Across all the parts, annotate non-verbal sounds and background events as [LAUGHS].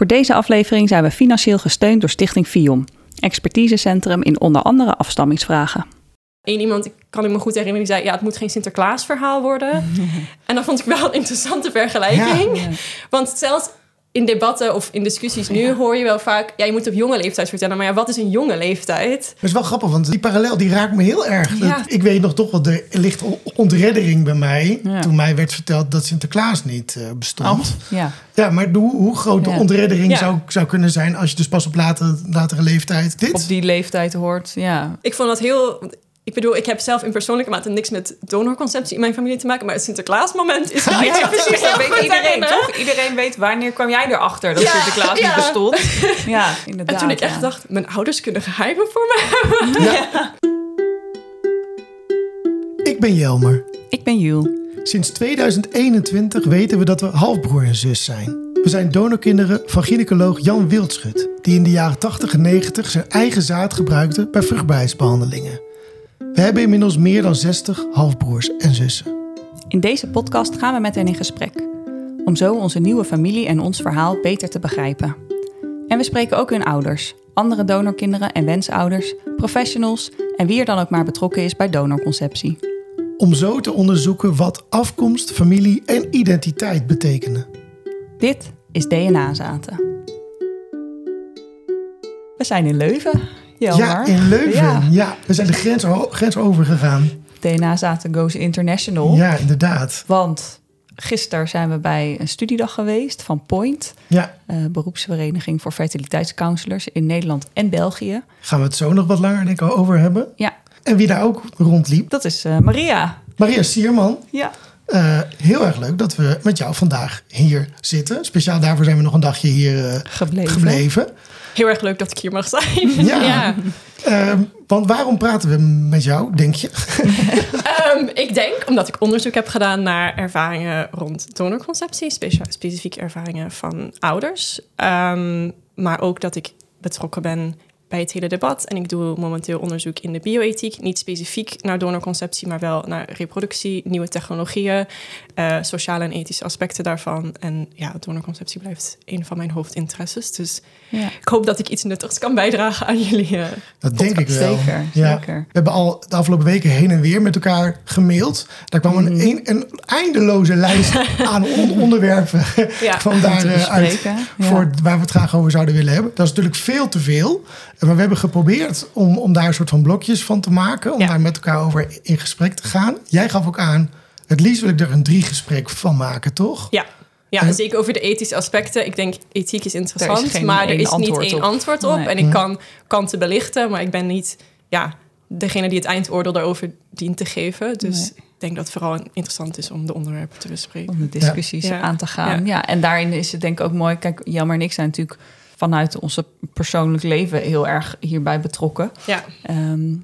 Voor deze aflevering zijn we financieel gesteund door Stichting FIOM, expertisecentrum in onder andere afstammingsvragen. Eén iemand, ik kan ik me goed herinneren, die zei... ja, het moet geen Sinterklaas-verhaal worden. [LAUGHS] en dat vond ik wel een interessante vergelijking. Ja. Want zelfs in debatten of in discussies nu hoor je wel vaak... ja, je moet op jonge leeftijd vertellen. Maar ja, wat is een jonge leeftijd? Dat is wel grappig, want die parallel die raakt me heel erg. Ja. Dat- Ik weet nog toch wel, er ligt ontreddering bij mij... Ja. toen mij werd verteld dat Sinterklaas niet eh, bestond. Ja. Ja, maar hoe, hoe groot de Ja. ontreddering Ja. zou, zou kunnen zijn... als je dus pas op later, latere leeftijd dit... Op die leeftijd hoort, ja. Ik vond dat heel... Ik bedoel, ik heb zelf in persoonlijke mate niks met donorconceptie in mijn familie te maken. Maar het Sinterklaasmoment is wel me heel dat weet iedereen, toch? Iedereen weet wanneer kwam jij erachter dat Ja, Sinterklaas ja. niet bestond. [LAUGHS] Ja, inderdaad. En toen ik echt ja. dacht, mijn ouders kunnen geheimen voor me hebben. Ja. Ik ben Jelmer. Ik ben Jules. Sinds 2021 weten we dat we halfbroer en zus zijn. We zijn donorkinderen van gynaecoloog Jan Wildschut... die in de jaren 80 en 90 zijn eigen zaad gebruikte bij vruchtbaarheidsbehandelingen. We hebben inmiddels meer dan 60 halfbroers en zussen. In deze podcast gaan we met hen in gesprek. Om zo onze nieuwe familie en ons verhaal beter te begrijpen. En we spreken ook hun ouders, andere donorkinderen en wensouders, professionals en wie er dan ook maar betrokken is bij donorconceptie. Om zo te onderzoeken wat afkomst, familie en identiteit betekenen. Dit is DNA-zaten. We zijn in Leuven. Jelmer. Ja, in Leuven. Ja. Ja, we zijn de grens, grens overgegaan. DNA-zaten goes international. Ja, inderdaad. Want gisteren zijn we bij een studiedag geweest van Point, Ja, eh, beroepsvereniging voor fertiliteitscounselors in Nederland en België. gaan we het zo nog wat langer denk ik, over hebben. Ja, En wie daar ook rondliep, dat is eh, Maria. Maria Sierman. Ja. Eh, heel erg leuk dat we met jou vandaag hier zitten. Speciaal daarvoor zijn we nog een dagje hier Gebleven. gebleven. Heel erg leuk dat ik hier mag zijn. [LAUGHS] Ja. Eh, want waarom praten we met jou, denk je? [LAUGHS] Ehm, ik denk, omdat ik onderzoek heb gedaan naar ervaringen rond donorconceptie, specifiek ervaringen van ouders. Ehm, maar ook dat ik betrokken ben bij het hele debat. En ik doe momenteel onderzoek in de bioethiek. Niet specifiek naar donorconceptie, maar wel naar reproductie, nieuwe technologieën, eh, sociale en ethische aspecten daarvan. En ja, donorconceptie blijft een van mijn hoofdinteresses. Dus Ja. ik hoop dat ik iets nuttigs kan bijdragen aan jullie. eh, Dat denk ik wel. Zeker, Ja. zeker. We hebben al de afgelopen weken heen en weer met elkaar gemaild. Daar kwam Mhm. een, een, een eindeloze lijst aan on- onderwerpen Ja, [LAUGHS] van daaruit. Ja. voor waar we het graag over zouden willen hebben. Dat is natuurlijk veel te veel. Maar we hebben geprobeerd om, om daar een soort van blokjes van te maken. Om Ja. daar met elkaar over in gesprek te gaan. Jij gaf ook aan, het liefst wil ik er een drie gesprek van maken, toch? Ja. Ja, En- zeker over de ethische aspecten. Ik denk, ethiek is interessant, Er is maar er is niet één op. antwoord op. Nee. En ik kan kanten belichten, maar ik ben niet ja, degene die het eindoordeel daarover dient te geven. Dus Nee. ik denk dat het vooral interessant is om de onderwerpen te bespreken. Om de discussies Ja. aan te gaan. Ja. Ja. en daarin is het denk ik ook mooi. Kijk, Jammer en ik zijn natuurlijk vanuit onze persoonlijk leven heel erg hierbij betrokken. Ja, Ehm,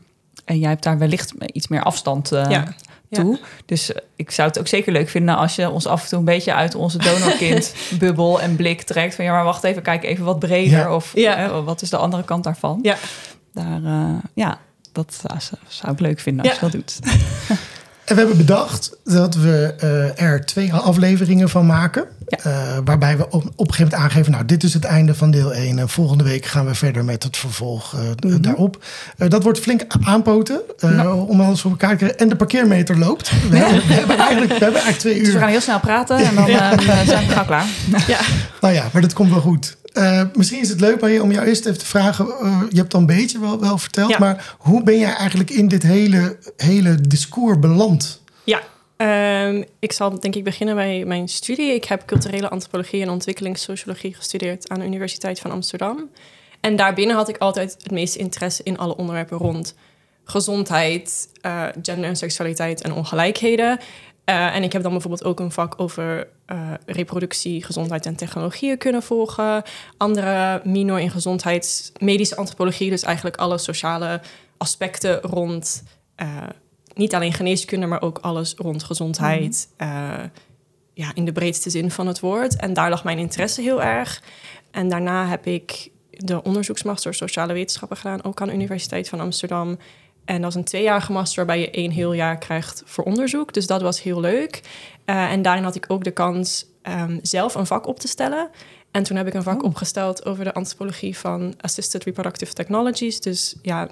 en jij hebt daar wellicht iets meer afstand eh, Ja. toe. Dus eh, ik zou het ook zeker leuk vinden als je ons af en toe een beetje uit onze donorkind [LAUGHS] bubbel en blik trekt. Van ja, maar wacht even, kijk even wat breder. Ja. Of Ja. eh, wat is de andere kant daarvan? ja. Daar, eh, ja, dat zou, zou ik leuk vinden als Ja. je dat doet. [LAUGHS] En we hebben bedacht dat we eh, er twee afleveringen van maken. Ja. Eh, waarbij we op, op een gegeven moment aangeven... nou, dit is het einde van deel 1. En volgende week gaan we verder met het vervolg eh, Mhm. daarop. Dat wordt flink aanpoten. Om alles voor elkaar te krijgen. En de parkeermeter loopt. [LAUGHS] We, hebben, we, hebben, eigenlijk, we hebben eigenlijk twee Dus we uur. gaan heel snel praten en dan [LAUGHS] Ja. zijn we gauw klaar. ja. Nou ja, maar dat komt wel goed. Eh, misschien is het leuk Marie, om jou eerst even te vragen. eh, je hebt al een beetje wel, wel verteld. Ja. Maar hoe ben jij eigenlijk in dit hele, hele discours beland? Ja, ehm, ik zal denk ik beginnen bij mijn studie. Ik heb culturele antropologie en ontwikkelingssociologie gestudeerd aan de Universiteit van Amsterdam. En daarbinnen had ik altijd het meeste interesse in alle onderwerpen rond gezondheid, eh, gender en seksualiteit en ongelijkheden. Eh, en ik heb dan bijvoorbeeld ook een vak over eh, reproductie, gezondheid en technologieën kunnen volgen. Andere minor in gezondheids, medische antropologie, dus eigenlijk alle sociale aspecten rond eh, niet alleen geneeskunde, maar ook alles rond gezondheid. eh, ja, in de breedste zin van het woord. En daar lag mijn interesse heel erg. En daarna heb ik de onderzoeksmaster sociale wetenschappen gedaan, ook aan de Universiteit van Amsterdam. En dat is een tweejarige master waarbij je één heel jaar krijgt voor onderzoek. Dus dat was heel leuk. Eh, en daarin had ik ook de kans ehm, zelf een vak op te stellen. En toen heb ik een vak Oh. opgesteld over de antropologie van assisted reproductive technologies. Dus ja,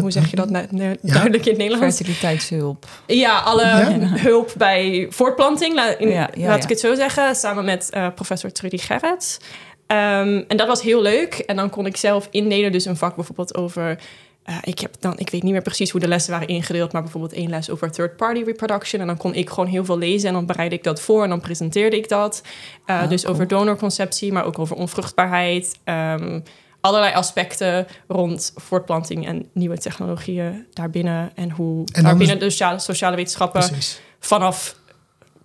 hoe zeg je dat Ja. duidelijk in het Nederlands? Fertiliteitshulp. Ja, alle Ja. hulp bij voortplanting, in- Ja, laat ik het zo zeggen, samen met eh, professor Trudy Gerrits. Ehm, en dat was heel leuk. En dan kon ik zelf indelen, dus een vak bijvoorbeeld over... eh, ik, heb dan, ik weet niet meer precies hoe de lessen waren ingedeeld, maar bijvoorbeeld één les over third-party reproduction. En dan kon ik gewoon heel veel lezen en dan bereidde ik dat voor en dan presenteerde ik dat. Eh, Ah, dus cool. over donorconceptie, maar ook over onvruchtbaarheid. ehm, allerlei aspecten rond voortplanting en nieuwe technologieën daarbinnen. En hoe dan daarbinnen de sociale, sociale wetenschappen Precies. vanaf,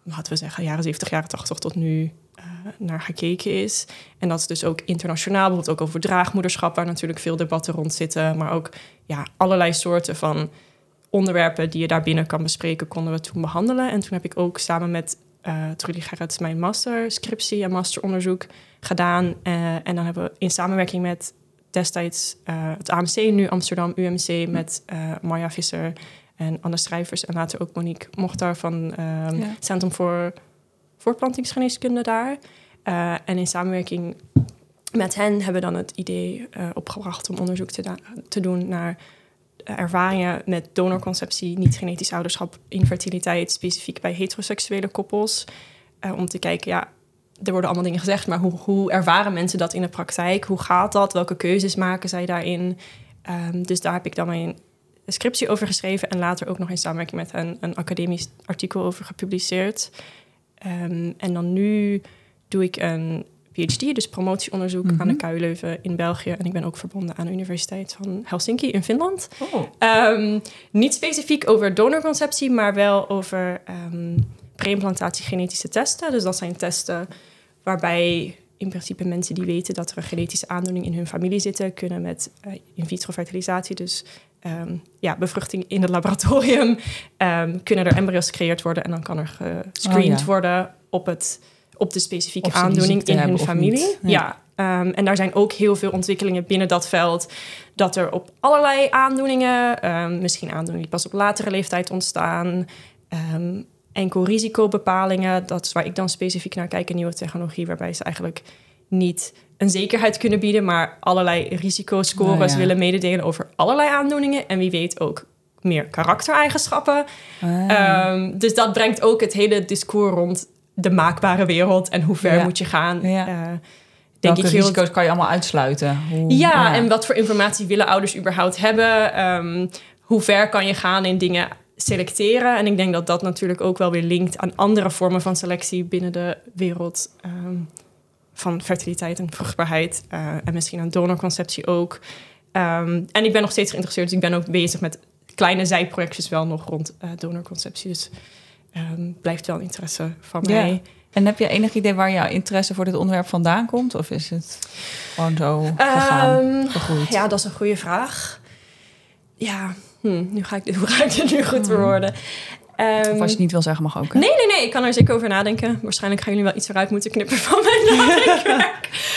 laten we zeggen, jaren 70, jaren 80 tot nu naar gekeken is. En dat is dus ook internationaal, bijvoorbeeld ook over draagmoederschap, waar natuurlijk veel debatten rond zitten. Maar ook ja, allerlei soorten van onderwerpen die je daarbinnen kan bespreken, konden we toen behandelen. En toen heb ik ook samen met eh Trudy Gerrits mijn masterscriptie en masteronderzoek gedaan. Eh, en dan hebben we in samenwerking met destijds eh, het AMC, nu Amsterdam UMC, met eh Marja Visser en Anne Schrijvers en later ook Monique Mochtar van Ja. Centrum voor Voortplantingsgeneeskunde daar. Eh, en in samenwerking met hen hebben we dan het idee eh, opgebracht om onderzoek te, te doen naar eh, ervaringen met donorconceptie, niet-genetisch ouderschap, infertiliteit, specifiek bij heteroseksuele koppels. Om te kijken, ja, er worden allemaal dingen gezegd, maar hoe, hoe ervaren mensen dat in de praktijk? Hoe gaat dat? Welke keuzes maken zij daarin? Ehm, dus daar heb ik dan mijn scriptie over geschreven en later ook nog in samenwerking met hen een academisch artikel over gepubliceerd. Ehm, en dan nu doe ik een PhD, dus promotieonderzoek aan de Mhm. KU Leuven in België. En ik ben ook verbonden aan de Universiteit van Helsinki in Finland. Oh. Ehm, niet specifiek over donorconceptie, maar wel over ehm preimplantatie genetische testen. Dus dat zijn testen waarbij in principe mensen die weten dat er een genetische aandoening in hun familie zitten, kunnen met eh, in vitro fertilisatie, dus ehm, ja, bevruchting in het laboratorium, ehm, kunnen er embryo's gecreëerd worden en dan kan er gescreend Oh, ja. worden op, het, op de specifieke aandoening in hun familie. Ja. Ja, ehm, en daar zijn ook heel veel ontwikkelingen binnen dat veld. Dat er op allerlei aandoeningen, misschien aandoeningen die pas op latere leeftijd ontstaan, enkel risicobepalingen, dat is waar ik dan specifiek naar kijk in nieuwe technologie, waarbij ze eigenlijk niet een zekerheid kunnen bieden, maar allerlei risicoscores Oh, ja. willen mededelen over allerlei aandoeningen. En wie weet ook meer karaktereigenschappen. Ah. Ehm, dus dat brengt ook het hele discours rond de maakbare wereld en hoe ver Ja. moet je gaan. Ja. Eh, denk Welke ik risico's kan je allemaal uitsluiten? Hoe, ja, en wat voor informatie willen ouders überhaupt hebben? Ehm, hoe ver kan je gaan in dingen selecteren? En ik denk dat dat natuurlijk ook wel weer linkt aan andere vormen van selectie binnen de wereld ehm, van fertiliteit en vruchtbaarheid. eh, en misschien aan donorconceptie ook. Ehm, en ik ben nog steeds geïnteresseerd, dus ik ben ook bezig met kleine zijprojectjes wel nog rond eh, donorconceptie. Dus ehm, blijft wel interesse van Ja. mij. En heb je enig idee waar jouw interesse voor dit onderwerp vandaan komt? Of is het gewoon zo gegaan, gegroeid? Ja, dat is een goede vraag. Ja, hm, nu ga ik, hoe ga ik dit nu goed verwoorden? Ehm, Of als je het niet wil zeggen, mag ook. hè? Nee, nee, nee, ik kan er zeker over nadenken. Waarschijnlijk gaan jullie wel iets eruit moeten knippen van mijn [LAUGHS] nadenken.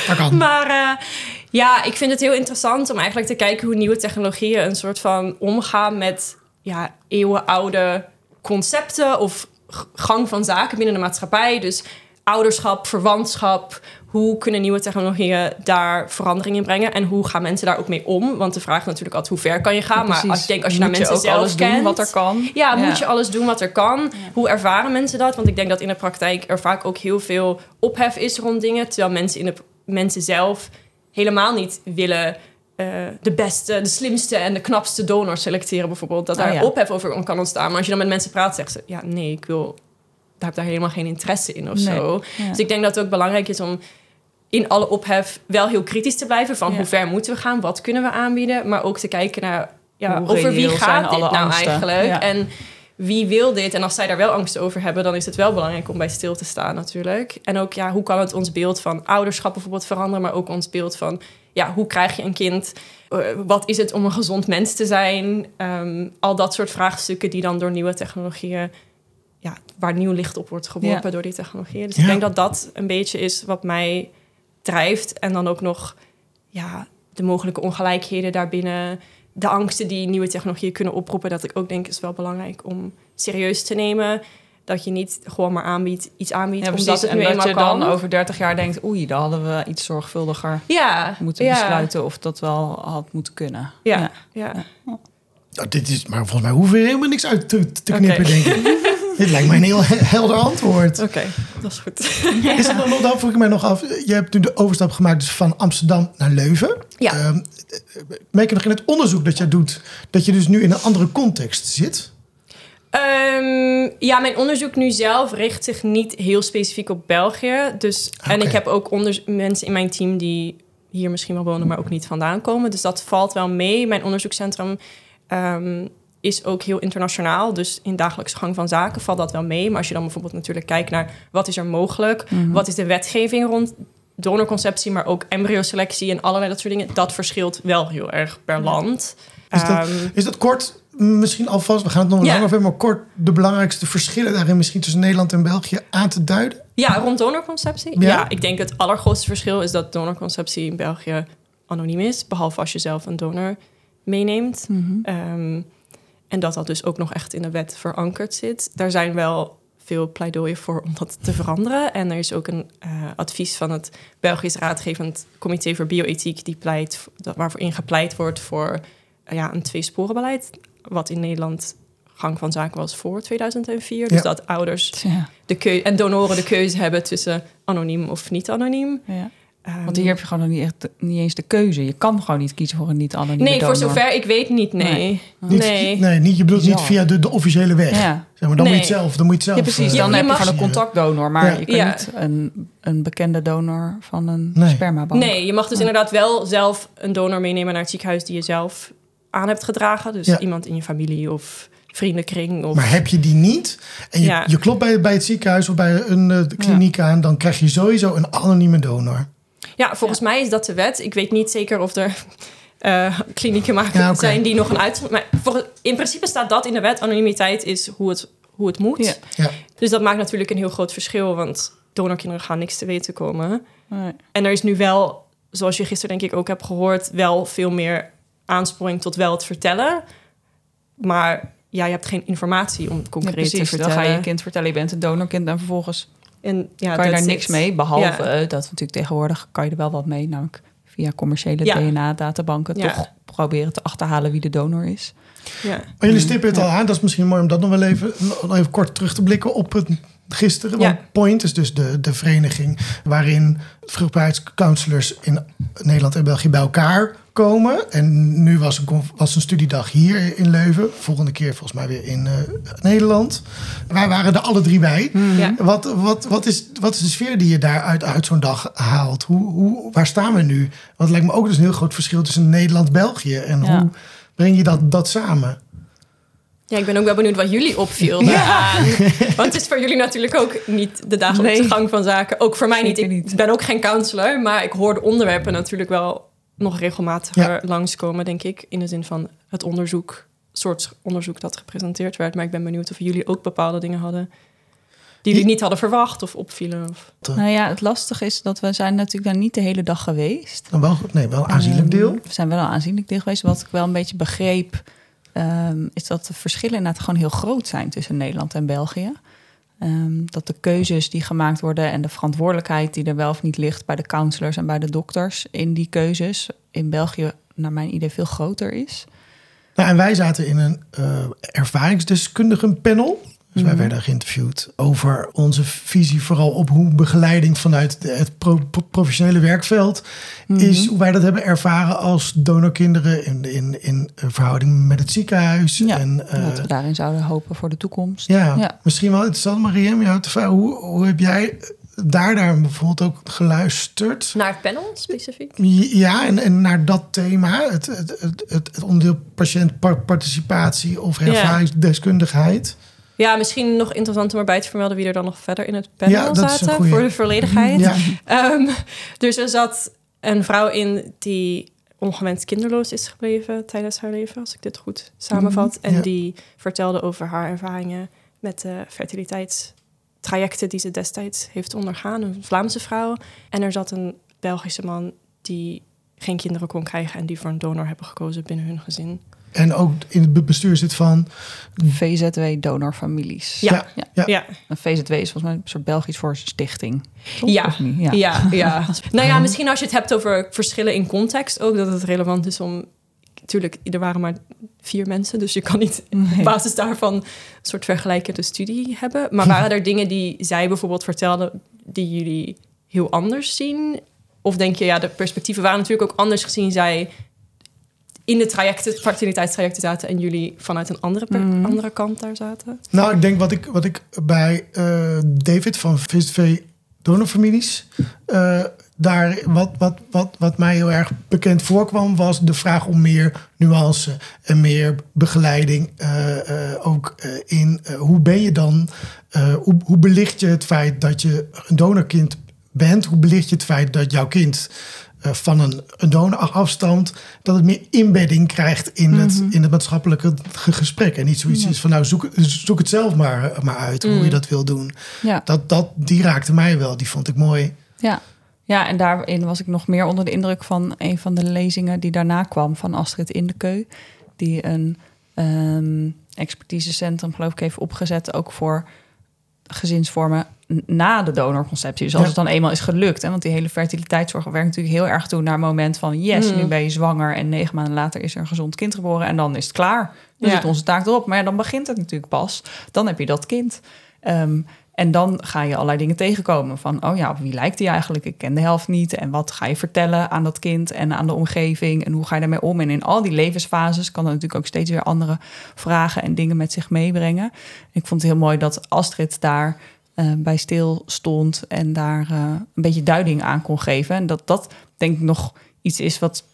Dat kan. maar eh, ja, ik vind het heel interessant om eigenlijk te kijken hoe nieuwe technologieën een soort van omgaan met ja, eeuwenoude concepten of gang van zaken binnen de maatschappij. Dus ouderschap, verwantschap. Hoe kunnen nieuwe technologieën daar verandering in brengen? En hoe gaan mensen daar ook mee om? Want de vraag is natuurlijk altijd hoe ver kan je gaan? maar als ik denk als je Moet naar mensen ook zelf alles kent, doen wat er kan. ja, moet je alles doen wat er kan? Hoe ervaren mensen dat? Want ik denk dat in de praktijk er vaak ook heel veel ophef is rond dingen. Terwijl mensen, in de, mensen zelf helemaal niet willen eh, de beste, de slimste en de knapste donor selecteren bijvoorbeeld. Dat Oh, daar ophef over kan ontstaan. Maar als je dan met mensen praat, zeggen ze... Ja, nee, ik wil... Daar heb daar helemaal geen interesse in of Nee. zo. Dus ik denk dat het ook belangrijk is om in alle ophef wel heel kritisch te blijven. Van Ja. hoe ver moeten we gaan? Wat kunnen we aanbieden? Maar ook te kijken naar... Ja, Hoe over wie gaat dit alle nou angsten? eigenlijk? Ja. En wie wil dit? En als zij daar wel angst over hebben, dan is het wel belangrijk om bij stil te staan natuurlijk. En ook, ja, hoe kan het ons beeld van ouderschap bijvoorbeeld veranderen, maar ook ons beeld van, ja, hoe krijg je een kind? Eh, wat is het om een gezond mens te zijn? Ehm, al dat soort vraagstukken die dan door nieuwe technologieën, ja, waar nieuw licht op wordt geworpen Ja. door die technologieën. Dus Ja. ik denk dat dat een beetje is wat mij drijft. En dan ook nog, ja, de mogelijke ongelijkheden daarbinnen de angsten die nieuwe technologieën kunnen oproepen, dat ik ook denk is wel belangrijk om serieus te nemen. Dat je niet gewoon maar aanbiedt, iets aanbiedt, Ja, omdat precies. het En nu dat eenmaal je dan kan. over 30 jaar denkt... oei, daar hadden we iets zorgvuldiger ja, moeten ja, besluiten... of dat wel had moeten kunnen. Ja, ja. Nou, dit is, maar volgens mij hoeven we helemaal niks uit te, te knippen, denk ik. [LAUGHS] dit lijkt mij een heel he- helder antwoord. Oké, dat is goed. [LAUGHS] Is het dan nog, dan vroeg ik mij nog af, je hebt nu de overstap gemaakt dus van Amsterdam naar Leuven. Ja. Ehm, merk je nog in het onderzoek dat jij doet, dat je dus nu in een andere context zit? Ehm, ja, mijn onderzoek nu zelf richt zich niet heel specifiek op België. Dus, En Oké. ik heb ook mensen in mijn team die hier misschien wel wonen, maar ook niet vandaan komen. Dus dat valt wel mee. Mijn onderzoekscentrum ehm, is ook heel internationaal. Dus in dagelijkse gang van zaken valt dat wel mee. Maar als je dan bijvoorbeeld natuurlijk kijkt naar wat is er mogelijk, wat is de wetgeving rond donorconceptie, maar ook embryoselectie en allerlei dat soort dingen, dat verschilt wel heel erg per land. Is dat, Ehm, is dat kort, misschien alvast, we gaan het nog Ja. langer over maar kort de belangrijkste verschillen daarin misschien tussen Nederland en België aan te duiden? Ja, rond donorconceptie. Ja? Ja? ik denk het allergrootste verschil is dat donorconceptie in België anoniem is. Behalve als je zelf een donor meeneemt. Ehm, en dat dat dus ook nog echt in de wet verankerd zit. Daar zijn wel veel pleidooien voor om dat te veranderen. En er is ook een eh, advies van het Belgisch Raadgevend Comité voor Bioethiek... Die pleit, dat- waarvoor ingepleit wordt voor eh, ja, een tweesporenbeleid... wat in Nederland gang van zaken was voor 2004. Dus Ja. dat ouders de keu en donoren de keuze hebben tussen anoniem of niet anoniem. ja. Ehm, Want hier heb je gewoon nog niet, echt, niet eens de keuze. Je kan gewoon niet kiezen voor een niet-anonieme nee, voor donor. zover ik weet niet, nee. Niet, Nee. nee, niet, je bedoelt niet via de, de officiële weg. Ja. Zeg maar, dan moet je Nee. het zelf, dan moet je het ja, zelf. precies. eh, Dan je heb je mag- gewoon een contactdonor. Maar Ja. je kan Ja. niet een, een bekende donor van een Nee. spermabank. Nee, je mag dus inderdaad wel zelf een donor meenemen naar het ziekenhuis die je zelf aan hebt gedragen. Dus Ja. iemand in je familie of vriendenkring. Of... Maar heb je die niet en je, Ja. je klopt bij, bij het ziekenhuis of bij een eh, kliniek aan, dan krijg je sowieso een anonieme donor. Ja, volgens mij is dat de wet. Ik weet niet zeker of er [LAUGHS] eh, klinieken maken Ja, zijn die nog een uitzondering... Maar voor, in principe staat dat in de wet. Anonimiteit is hoe het, hoe het moet. Ja. Dus dat maakt natuurlijk een heel groot verschil. Want donorkinderen gaan niks te weten komen. Nee. En er is nu wel, zoals je gisteren denk ik ook hebt gehoord... wel veel meer aansporing tot wel het vertellen. Maar ja, je hebt geen informatie om Ja, concreet precies. te Dan vertellen. ga je je kind vertellen, je bent een donorkind. En vervolgens En, ja, kan je daar niks it. mee. Behalve Ja. eh, dat natuurlijk tegenwoordig kan je er wel wat mee. Namelijk via commerciële Ja. DNA-databanken Ja. toch proberen te achterhalen wie de donor is. Ja. Maar jullie stippen het al aan, dat is misschien mooi om dat nog wel even, nog even kort terug te blikken op het gisteren. Want Ja. Point is dus de, de vereniging waarin vruchtbaarheidscounselors in Nederland en België bij elkaar komen. En nu was een, was een studiedag hier in Leuven. Volgende keer volgens mij weer in eh, Nederland. Wij waren er alle drie bij. Ja. Wat, wat, wat, is, wat is de sfeer die je daar uit, uit zo'n dag haalt? Hoe, hoe, waar staan we nu? Want het lijkt me ook dus een heel groot verschil tussen Nederland en België. En Ja. hoe breng je dat, dat samen? ja, ik ben ook wel benieuwd wat jullie opviel. Want het is voor jullie natuurlijk ook niet de dagelijkse Nee. gang van zaken. Ook voor mij niet. Ik ben ook geen counselor, maar ik hoor de onderwerpen natuurlijk wel nog regelmatiger Ja. langskomen, denk ik. In de zin van het onderzoek, soort onderzoek dat gepresenteerd werd. Maar ik ben benieuwd of jullie ook bepaalde dingen hadden die jullie niet hadden verwacht of opvielen. Of... Nou ja, het lastige is dat we zijn natuurlijk daar niet de hele dag geweest. Dan wel, nee, wel een aanzienlijk deel. Ehm, we zijn wel een aanzienlijk deel geweest. Wat ik wel een beetje begreep, ehm, is dat de verschillen inderdaad gewoon heel groot zijn tussen Nederland en België. Ehm, dat de keuzes die gemaakt worden en de verantwoordelijkheid die er wel of niet ligt bij de counselors en bij de dokters in die keuzes in België, naar mijn idee, veel groter is. Nou, en wij zaten in een eh ervaringsdeskundigen panel. Dus wij werden geïnterviewd over onze visie vooral op hoe begeleiding vanuit het pro- pro- professionele werkveld is. Hoe wij dat hebben ervaren als donorkinderen in, in, in verhouding met het ziekenhuis. Ja, en, eh, dat we daarin zouden hopen voor de toekomst. ja, Ja. misschien wel interessant, Marie, om jou te vragen. Hoe, hoe heb jij daar, daar bijvoorbeeld ook geluisterd? Naar het panel specifiek? Ja, en, en naar dat thema, het, het, het, het, het onderdeel patiëntparticipatie of ervaringsdeskundigheid. Ja, misschien nog interessant om erbij te vermelden wie er dan nog verder in het panel Ja, zaten. Voor de volledigheid. Ja, Ehm, dus er zat een vrouw in die ongewenst kinderloos is gebleven tijdens haar leven, als ik dit goed samenvat. En ja. die vertelde over haar ervaringen met de fertiliteitstrajecten die ze destijds heeft ondergaan. Een Vlaamse vrouw. En er zat een Belgische man die geen kinderen kon krijgen en die voor een donor hebben gekozen binnen hun gezin. En ook in het be- bestuur zit van... VZW Donorfamilies. Ja. Ja. Ja. ja. Een VZW is volgens mij een soort Belgisch voor stichting. toch? Ja. Of niet? ja. Ja, ja. [LAUGHS] nou ja, misschien als je het hebt over verschillen in context ook, dat het relevant is om. Tuurlijk, er waren maar vier mensen, dus je kan niet [LAUGHS] Nee. op basis daarvan een soort vergelijkende studie hebben. Maar waren er dingen die zij bijvoorbeeld vertelde die jullie heel anders zien? Of denk je, ja, de perspectieven waren natuurlijk ook anders gezien zij in de trajecten, fertiliteitstrajecten zaten en jullie vanuit een andere, per- Mhm. andere kant daar zaten? Nou, ik denk wat ik, wat ik bij eh, David van VSV Donorfamilies... eh, daar wat, wat, wat, wat mij heel erg bekend voorkwam... was de vraag om meer nuance en meer begeleiding. eh, eh, ook eh, in eh, hoe ben je dan... eh, hoe, hoe belicht je het feit dat je een donorkind bent? Hoe belicht je het feit dat jouw kind... eh, van een, een donor afstamt, dat het meer inbedding krijgt in, het, in het maatschappelijke ge- gesprek. En niet zoiets is van, nou, zoek, zoek het zelf maar, maar uit hoe je dat wil doen. Ja. Dat, dat, die raakte mij wel, die vond ik mooi. Ja. ja, en daarin was ik nog meer onder de indruk van een van de lezingen die daarna kwam van Astrid Indekeu. Die een ehm, expertisecentrum, geloof ik, heeft opgezet ook voor gezinsvormen na de donorconceptie. Dus als Ja. het dan eenmaal is gelukt. Hè, want die hele fertiliteitszorg werkt natuurlijk heel erg toe naar het moment van... yes, Mm. nu ben je zwanger en negen maanden later is er een gezond kind geboren... en dan is het klaar. Dan Ja. zit onze taak erop. Maar ja, dan begint het natuurlijk pas. Dan heb je dat kind. Ehm, en dan ga je allerlei dingen tegenkomen. Van, oh ja, op wie lijkt die eigenlijk? Ik ken de helft niet. En wat ga je vertellen aan dat kind en aan de omgeving? En hoe ga je daarmee om? En in al die levensfases kan er natuurlijk ook steeds weer andere vragen en dingen met zich meebrengen. Ik vond het heel mooi dat Astrid daar eh, bij stil stond en daar eh, een beetje duiding aan kon geven. En dat dat denk ik nog iets is wat,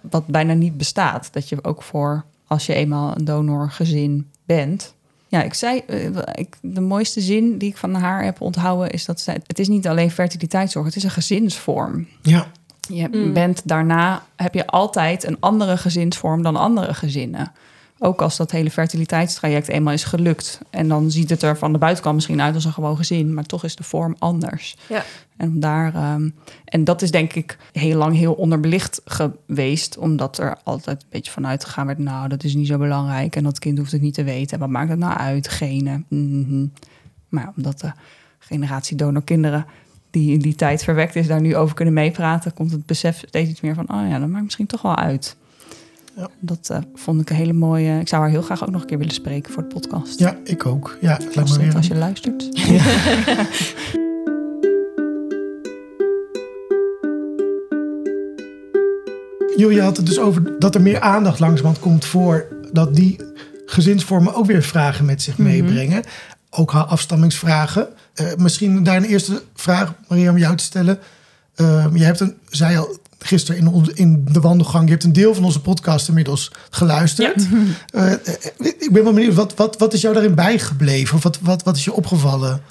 wat bijna niet bestaat. Dat je ook voor, als je eenmaal een donorgezin bent, ja, ik zei, eh, ik, de mooiste zin die ik van haar heb onthouden is dat zij, het is niet alleen fertiliteitszorg, het is een gezinsvorm. Ja, Je Mm. bent daarna, heb je altijd een andere gezinsvorm dan andere gezinnen. Ook als dat hele fertiliteitstraject eenmaal is gelukt. En dan ziet het er van de buitenkant misschien uit als een gewoon gezin, maar toch is de vorm anders. Ja. En, daar, ehm, en dat is denk ik heel lang heel onderbelicht geweest, omdat er altijd een beetje vanuit gegaan werd, nou, dat is niet zo belangrijk en dat kind hoeft het niet te weten. En wat maakt het nou uit, genen? Mhm. Maar omdat de generatie donorkinderen die in die tijd verwekt is, daar nu over kunnen meepraten, komt het besef steeds iets meer van, oh ja, dat maakt misschien toch wel uit. Ja. Dat eh, vond ik een hele mooie. Ik zou haar heel graag ook nog een keer willen spreken voor de podcast. ja ik ook. Ja, het lijkt me Astrid, weer als je luistert. [LAUGHS] [LAUGHS] Jullie had het dus over dat er meer aandacht langzamerhand komt voor dat die gezinsvormen ook weer vragen met zich Mhm. meebrengen. Ook haar afstammingsvragen. Eh, misschien daar een eerste vraag, Maria, om jou te stellen. Uh, je hebt een, zei al gisteren in, on- in de wandelgang, je hebt een deel van onze podcast inmiddels geluisterd. Eh, eh, ik ben wel benieuwd, wat, wat, wat is jou daarin bijgebleven? Of wat, wat, wat is je opgevallen?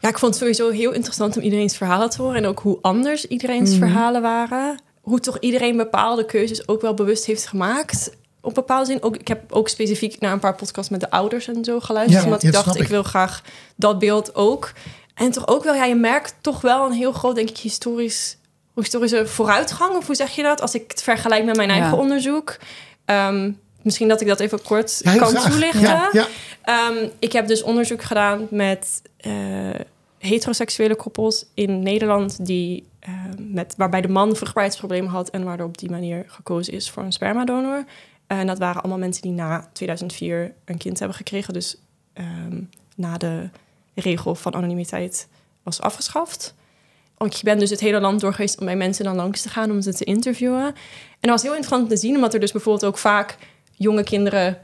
Ja, ik vond het sowieso heel interessant om iedereen's verhalen te horen. En ook hoe anders iedereen's Mhm. verhalen waren. Hoe toch iedereen bepaalde keuzes ook wel bewust heeft gemaakt. Op bepaalde zin. Ook, ik heb ook specifiek naar een paar podcasts met de ouders en zo geluisterd. Ja, omdat ik dacht, ik ik. wil graag dat beeld ook. En toch ook wel, ja, je merkt toch wel een heel groot, denk ik, historisch, historische vooruitgang. Of hoe zeg je dat? Als ik het vergelijk met mijn Ja. eigen onderzoek. Ehm, misschien dat ik dat even kort Ja, kan graag. toelichten. Ja, ja. Ehm, ik heb dus onderzoek gedaan met eh, heteroseksuele koppels in Nederland die, eh, met, waarbij de man vruchtbaarheidsproblemen had en waardoor op die manier gekozen is voor een spermadonor. En dat waren allemaal mensen die na 2004 een kind hebben gekregen, dus ehm, na de regel van anonimiteit was afgeschaft. Want ik ben dus het hele land door geweest om bij mensen dan langs te gaan om ze te interviewen. En dat was heel interessant te zien, omdat er dus bijvoorbeeld ook vaak jonge kinderen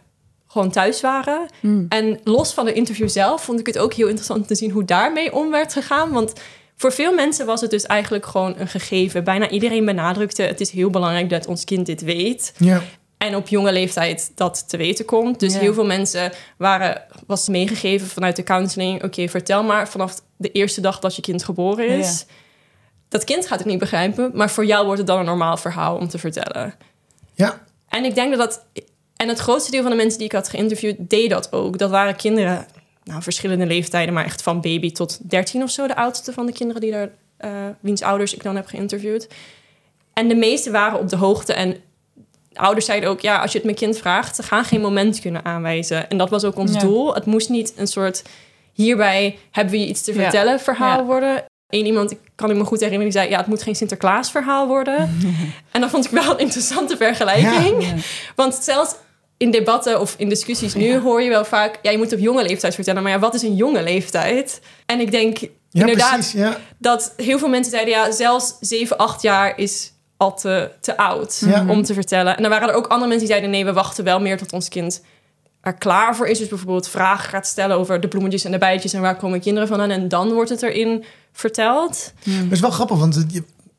gewoon thuis waren. Mm. En los van de interview zelf vond ik het ook heel interessant te zien hoe daarmee om werd gegaan. Want voor veel mensen was het dus eigenlijk gewoon een gegeven. Bijna iedereen benadrukte: het is heel belangrijk dat ons kind dit weet. ja. En op jonge leeftijd dat te weten komt. Dus Ja. heel veel mensen waren, was meegegeven vanuit de counseling: oké, vertel maar vanaf de eerste dag dat je kind geboren is. Dat kind gaat het niet begrijpen, maar voor jou wordt het dan een normaal verhaal om te vertellen. ja. En ik denk dat dat. En het grootste deel van de mensen die ik had geïnterviewd, deed dat ook. Dat waren kinderen, nou, verschillende leeftijden, maar echt van baby tot 13 of zo, de oudste van de kinderen die daar, eh wiens ouders ik dan heb geïnterviewd. En de meeste waren op de hoogte en de ouders zeiden ook, ja, als je het mijn kind vraagt, ze gaan geen moment kunnen aanwijzen. En dat was ook ons Ja. doel. Het moest niet een soort, hierbij hebben we je iets te Ja. vertellen verhaal Ja. worden. Eén iemand, ik kan ik me goed herinneren, die zei, ja, het moet geen Sinterklaas verhaal worden. [LAUGHS] en dat vond ik wel een interessante vergelijking. Ja. Want zelfs in debatten of in discussies nu hoor je wel vaak... ja, je moet op jonge leeftijd vertellen. Maar ja, wat is een jonge leeftijd? En ik denk inderdaad precies. Dat heel veel mensen zeiden... ja, zelfs 7, 8 jaar is al te, te oud om te vertellen. En dan waren er ook andere mensen die zeiden... nee, we wachten wel meer tot ons kind er klaar voor is. Dus bijvoorbeeld vragen gaat stellen over de bloemetjes en de bijtjes... en waar komen kinderen vandaan. En dan wordt het erin verteld. Dat is wel grappig, want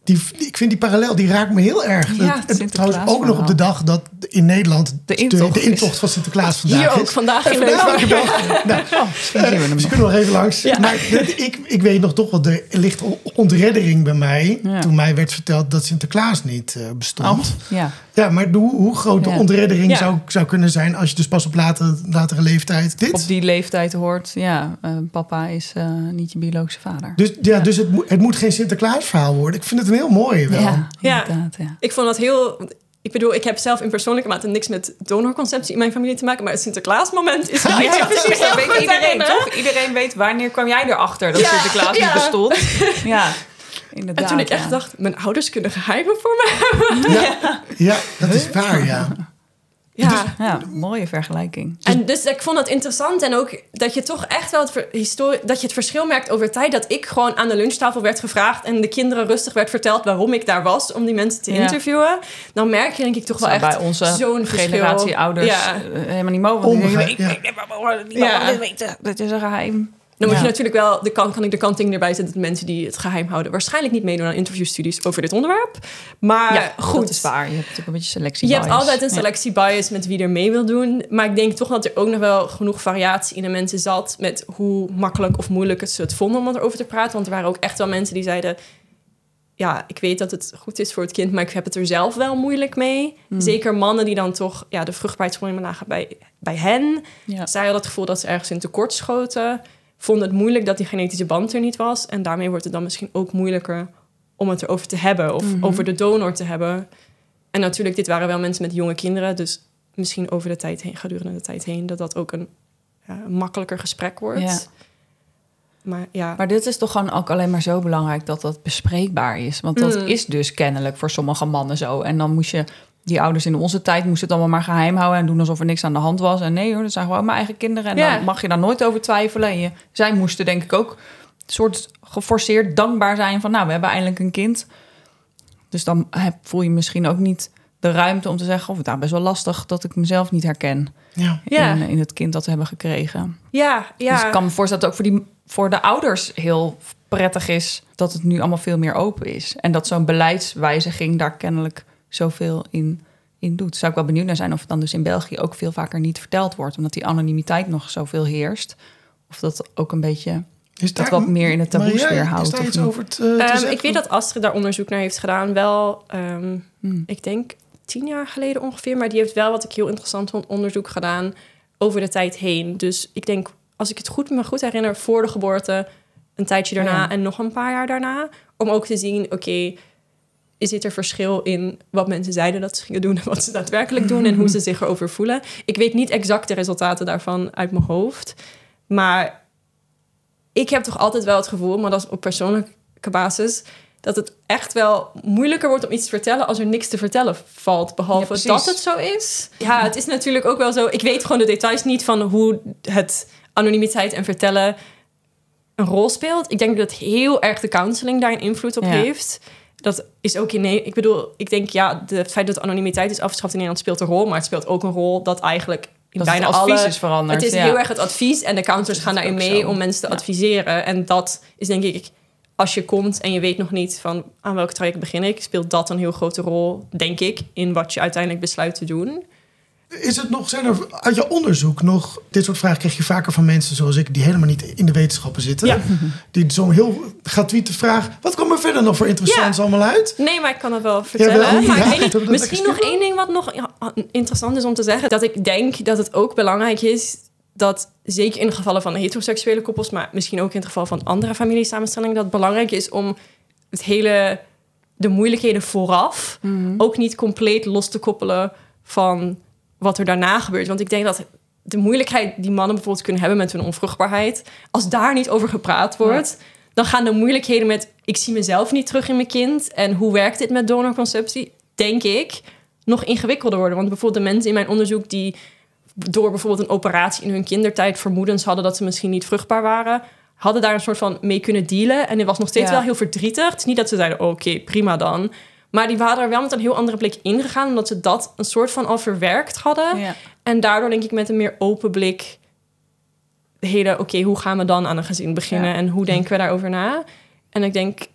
die, ik vind die parallel, die raakt me heel erg. Ja, Het- trouwens ook nog op de dag dat in Nederland De intocht de, intocht van Sinterklaas vandaag Hier ook vandaag in [LAUGHS] nog. Nou, Ze nog. kunnen nog even langs. Ja. Maar ik, ik weet nog toch wel, er ligt ontreddering bij mij. Ja. Toen mij werd verteld dat Sinterklaas niet eh, bestond. Oh, ja. Ja, maar hoe, hoe groot de ontreddering zou, zou kunnen zijn... als je dus pas op later, latere leeftijd dit... Op die leeftijd hoort, ja, eh, papa is eh, niet je biologische vader. Dus, ja, dus het, moet, het moet geen Sinterklaas verhaal worden. Ik vind het een heel mooi wel. ja, Ja. inderdaad, ja. Ik vond dat heel... Ik bedoel, ik heb zelf in persoonlijke mate niks met donorconceptie in mijn familie te maken. Maar het Sinterklaasmoment is [LAUGHS] wel Ja, precies. Dat weet iedereen, toch? Iedereen weet wanneer kwam jij erachter dat Ja, Sinterklaas niet bestond. [LAUGHS] Ja, inderdaad. En toen ik echt ja. dacht, mijn ouders kunnen geheimen voor me. [LAUGHS] Ja, ja, dat is waar, ja. Ja. Ja, mooie vergelijking. En dus ik vond het interessant en ook dat je toch echt wel het, dat je het verschil merkt over tijd. Dat ik gewoon aan de lunchtafel werd gevraagd en de kinderen rustig werd verteld waarom ik daar was om die mensen te Ja. interviewen. Dan merk je denk ik toch wel echt bij onze zo'n generatie verschil. ouders Ja. eh, helemaal niet Onbegrijp- ik, ik, ik, ik, dit weten. Dit is een geheim. Dan moet Ja. je natuurlijk wel, de kan, kan ik de kanting erbij zetten dat mensen die het geheim houden waarschijnlijk niet meedoen aan interviewstudies over dit onderwerp. Maar Ja, goed. dat is waar. Je hebt natuurlijk een beetje selectie Je hebt altijd een selectie bias met wie er mee wil doen. Maar ik denk toch dat er ook nog wel genoeg variatie in de mensen zat. Met hoe makkelijk of moeilijk het ze het vonden om erover te praten. Want er waren ook echt wel mensen die zeiden. Ja, ik weet dat het goed is voor het kind, maar ik heb het er zelf wel moeilijk mee. Hmm. Zeker mannen die dan toch ja, de vruchtbaarheidsproblemen lagen bij, bij hen. Ja. Zij hadden het gevoel dat ze ergens in tekort schoten. Vonden het moeilijk dat die genetische band er niet was. En daarmee wordt het dan misschien ook moeilijker om het erover te hebben. Of Mhm. over de donor te hebben. En natuurlijk, dit waren wel mensen met jonge kinderen. Dus misschien over de tijd heen, gedurende de tijd heen, dat dat ook een ja, makkelijker gesprek wordt. Ja. Maar ja, Maar dit is toch gewoon ook alleen maar zo belangrijk dat dat bespreekbaar is. Want dat Mm. is dus kennelijk voor sommige mannen zo. En dan moest je, die ouders in onze tijd moesten het allemaal maar geheim houden en doen alsof er niks aan de hand was. En nee hoor, dat zijn gewoon mijn eigen kinderen. En Ja. dan mag je daar nooit over twijfelen. En je, zij moesten denk ik ook een soort geforceerd dankbaar zijn van nou, we hebben eindelijk een kind. Dus dan heb, voel je misschien ook niet de ruimte om te zeggen, of het nou best wel lastig dat ik mezelf niet herken Ja. Ja. in, in het kind dat we hebben gekregen. ja, ja. Dus ik kan me voorstellen dat het ook voor, die, voor de ouders heel prettig is dat het nu allemaal veel meer open is. En dat zo'n beleidswijziging daar kennelijk zoveel in, in doet. Zou ik wel benieuwd naar zijn of het dan dus in België ook veel vaker niet verteld wordt, omdat die anonimiteit nog zoveel heerst. Of dat ook een beetje Is dat wat meer in het taboesfeer Maria, houdt. Is daar of iets niet? over te, te Ehm, ik weet dat Astrid daar onderzoek naar heeft gedaan. Wel, ehm, Hmm. ik denk tien jaar geleden ongeveer. Maar die heeft wel, wat ik heel interessant vond, onderzoek gedaan over de tijd heen. Dus ik denk, als ik het goed me goed herinner, voor de geboorte, een tijdje daarna Ja. en nog een paar jaar daarna. Om ook te zien, oké, dit er verschil in wat mensen zeiden dat ze gingen doen en wat ze daadwerkelijk doen en hoe ze [LAUGHS] zich erover voelen. Ik weet niet exact de resultaten daarvan uit mijn hoofd. Maar ik heb toch altijd wel het gevoel, maar dat is op persoonlijke basis, dat het echt wel moeilijker wordt om iets te vertellen als er niks te vertellen valt. Behalve dat het zo is. Ja, het is natuurlijk ook wel zo. Ik weet gewoon de details niet van hoe het anonimiteit en vertellen een rol speelt. Ik denk dat heel erg de counseling daar een invloed op Ja. heeft. Dat is ook in. Nee, ik bedoel, ik denk ja, de, het feit dat anonimiteit is afgeschaft in Nederland speelt een rol, maar het speelt ook een rol dat eigenlijk in Dat bijna het advies alle is veranderd. het is ja. heel erg het advies en de counselors is gaan daarin mee zo. om mensen te Ja. adviseren. En dat is denk ik, als je komt en je weet nog niet van aan welk traject begin ik, speelt dat een heel grote rol, denk ik, in wat je uiteindelijk besluit te doen. Is het nog, zijn er uit je onderzoek nog, dit soort vragen krijg je vaker van mensen zoals ik, die helemaal niet in de wetenschappen zitten. Ja. Die zo'n heel gratuite vraag, wat komt er verder nog voor interessants allemaal uit? Nee, maar ik kan het wel vertellen. Maar ik misschien nog één ding wat nog interessant is om te zeggen. Dat ik denk dat het ook belangrijk is dat, zeker in de gevallen van heteroseksuele koppels, maar misschien ook in het geval van andere familiesamenstellingen, dat het belangrijk is om het hele de moeilijkheden vooraf ook niet compleet los te koppelen van wat er daarna gebeurt. Want ik denk dat de moeilijkheid die mannen bijvoorbeeld kunnen hebben met hun onvruchtbaarheid, als daar niet over gepraat wordt, dan gaan de moeilijkheden met ik zie mezelf niet terug in mijn kind en hoe werkt dit met donorconceptie, denk ik, nog ingewikkelder worden. Want bijvoorbeeld de mensen in mijn onderzoek die door bijvoorbeeld een operatie in hun kindertijd vermoedens hadden dat ze misschien niet vruchtbaar waren, hadden daar een soort van mee kunnen dealen. En het was nog steeds Ja. wel heel verdrietig. Het is niet dat ze zeiden, oké, prima dan. Maar die waren er wel met een heel andere blik ingegaan, omdat ze dat een soort van al verwerkt hadden. Ja. En daardoor denk ik met een meer open blik... de hele, oké, hoe gaan we dan aan een gezin beginnen? Ja. En hoe denken we daarover na? En ik denk,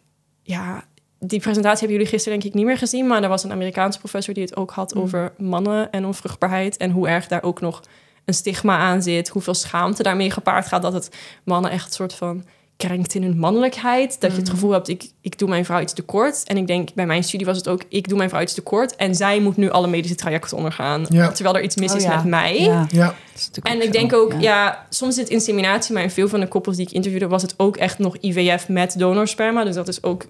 ja, die presentatie hebben jullie gisteren denk ik niet meer gezien... maar er was een Amerikaanse professor die het ook had Mm. over mannen en onvruchtbaarheid... en hoe erg daar ook nog een stigma aan zit. Hoeveel schaamte daarmee gepaard gaat... dat het mannen echt een soort van krenkt in hun mannelijkheid. Dat je Mm. het gevoel hebt, ik, ik doe mijn vrouw iets tekort. En ik denk, bij mijn studie was het ook... ik doe mijn vrouw iets tekort... en zij moet nu alle medische trajecten ondergaan. Ja. Terwijl er iets mis Oh is ja. met mij. Ja, Ja, En ik denk ook, ja. soms is het inseminatie, maar in veel van de koppels die ik interviewde, was het ook echt nog IVF met donorsperma. Dus dat is ook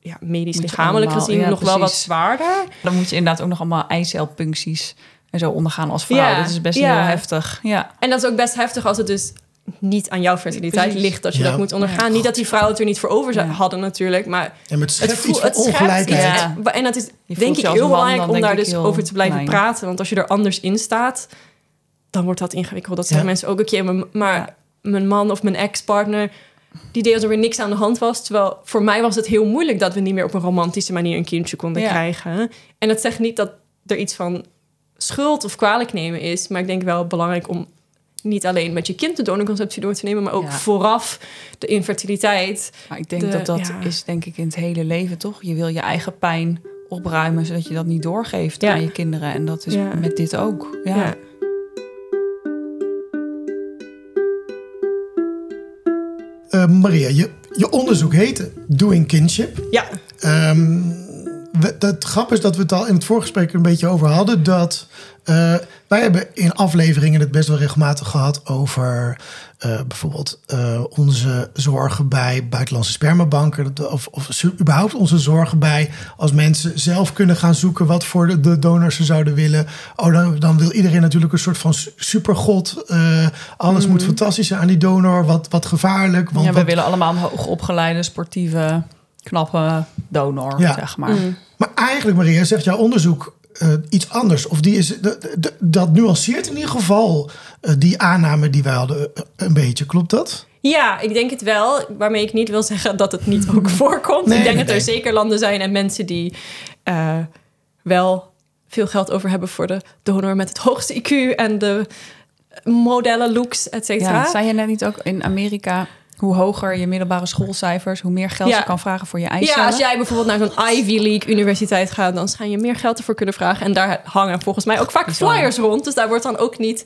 ja, medisch lichamelijk allemaal- gezien ja, nog wel wat zwaarder. Dan moet je inderdaad ook nog allemaal eicelpuncties en zo ondergaan als vrouw. Ja, Dat is best ja. heel heftig. Ja. En dat is ook best heftig als het dus niet aan jouw fertiliteit Precies. ligt dat je Ja. dat moet ondergaan. Ja, niet dat die vrouwen het er niet voor over Ja. hadden natuurlijk, maar en met het, schept voelt, iets het schept ongelijkheid. iets. Ja. En dat is Je denk ik als heel belangrijk om daar dus heel over te blijven praten. Want als je er anders in staat, dan wordt dat ingewikkeld. Dat zeggen Ja. mensen ook een keer. Maar, mijn man of mijn ex-partner, die deed alsof er weer niks aan de hand was. Terwijl voor mij was het heel moeilijk dat we niet meer op een romantische manier een kindje konden Ja. krijgen. En dat zegt niet dat er iets van schuld of kwalijk nemen is. Maar ik denk wel belangrijk om niet alleen met je kind de donorconceptie door te nemen, maar ook Ja. vooraf de infertiliteit. Maar ik denk De- dat dat ja. is denk ik in het hele leven toch. Je wil je eigen pijn opruimen, zodat je dat niet doorgeeft Ja. aan je kinderen. En dat is Ja. met dit ook. Ja. Ja. Eh, Maria, je, je onderzoek heette Doing Kinship. Ja, Ehm, we- het grap is dat we het al in het voorgesprek een beetje over hadden. Dat eh, wij hebben in afleveringen het best wel regelmatig gehad over eh, bijvoorbeeld eh, onze zorgen bij buitenlandse spermabanken. Of, of überhaupt onze zorgen bij als mensen zelf kunnen gaan zoeken wat voor de, de donors ze zouden willen. Oh, dan, dan wil iedereen natuurlijk een soort van su- supergod. Alles moet fantastisch zijn aan die donor. Wat, wat gevaarlijk. Want Ja, we wat- willen allemaal hoogopgeleide, sportieve, knappe donor, Ja. zeg maar. Mm. Maar eigenlijk, Maria, zegt jouw onderzoek eh, iets anders. Of die is, dat, nuanceert in ieder geval eh, die aanname die wij hadden eh, een beetje. Klopt dat? Ja, ik denk het wel. Waarmee ik niet wil zeggen dat het niet ook [LAUGHS] voorkomt. Nee, ik denk nee, dat er nee. zeker landen zijn en mensen die eh, wel veel geld over hebben voor de donor met het hoogste IQ en de modellen, looks, et cetera. Ja, zei je net niet ook in Amerika... hoe hoger je middelbare schoolcijfers... hoe meer geld Ja. je kan vragen voor je eicellen? Ja, als jij bijvoorbeeld naar zo'n Ivy League universiteit gaat, dan schijn je meer geld ervoor kunnen vragen. En daar hangen volgens mij ook vaak flyers rond. Dus daar wordt dan ook niet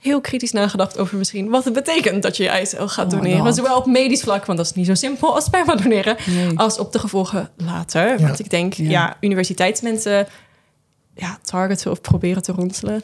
heel kritisch nagedacht over misschien wat het betekent dat je je eicel gaat Oh, doneren. Maar zowel op medisch vlak, want dat is niet zo simpel als sperma doneren, Nee. als op de gevolgen later. Ja. Want ik denk, Ja. ja, universiteitsmensen ja, targeten of proberen te ronselen.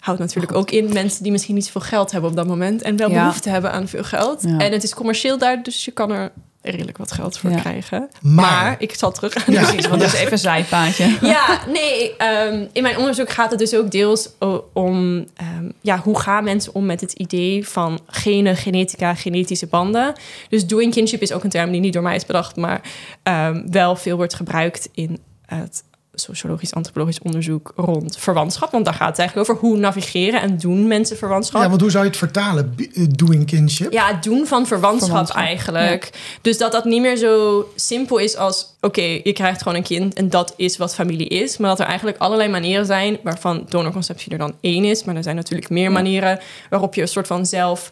Houdt natuurlijk ook in mensen die misschien niet zoveel geld hebben op dat moment. En wel Ja. behoefte hebben aan veel geld. Ja. En het is commercieel daar, dus je kan er redelijk wat geld voor Ja. krijgen. Maar- Maar, ik zal terug aan Ja. Precies, want dat is even een zijpaadje. [LAUGHS] ja, nee. ehm, in mijn onderzoek gaat het dus ook deels om... ehm, ja, hoe gaan mensen om met het idee van genen, genetica, genetische banden. Dus doing kinship is ook een term die niet door mij is bedacht... maar ehm, wel veel wordt gebruikt in het sociologisch, antropologisch onderzoek rond verwantschap. Want daar gaat het eigenlijk over hoe navigeren en doen mensen verwantschap. Ja, want hoe zou je het vertalen? Eh, Doing kinship? Ja, het doen van verwantschap, Verwantschap, eigenlijk. Dus dat dat niet meer zo simpel is als... oké, je krijgt gewoon een kind en dat is wat familie is. Maar dat er eigenlijk allerlei manieren zijn... waarvan donorconceptie er dan één is. Maar er zijn natuurlijk meer manieren... waarop je een soort van zelf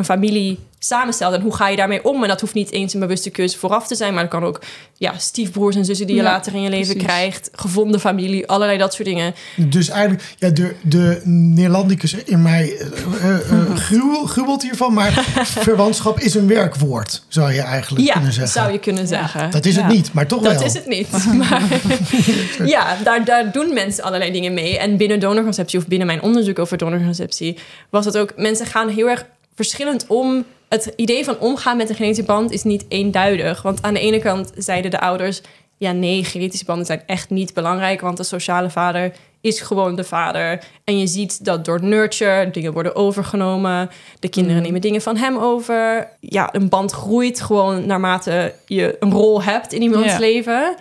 een familie samenstelt. En hoe ga je daarmee om? En dat hoeft niet eens een bewuste keuze vooraf te zijn... maar dat kan ook ja, stiefbroers en zussen die je Ja, later in je leven precies. krijgt... gevonden familie, allerlei dat soort dingen. Dus eigenlijk, ja, de, de Neerlandicus in mij eh, [LAUGHS] gruwel- gruwelt hiervan. Maar [LAUGHS] verwantschap is een werkwoord, zou je eigenlijk Ja, kunnen zeggen. zou je kunnen zeggen. Dat is het niet, maar toch Dat wel. is het niet. [LAUGHS] Maar ja, daar, daar doen mensen allerlei dingen mee. En binnen donorconceptie of binnen mijn onderzoek over donorconceptie was het ook... Mensen gaan heel erg verschillend om. Het idee van omgaan met een genetische band is niet eenduidig. Want aan de ene kant zeiden de ouders... ja, nee, genetische banden zijn echt niet belangrijk, want de sociale vader is gewoon de vader. En je ziet dat door nurture dingen worden overgenomen. De kinderen Mm. nemen dingen van hem over. Ja, een band groeit gewoon naarmate je een rol hebt in iemands leven.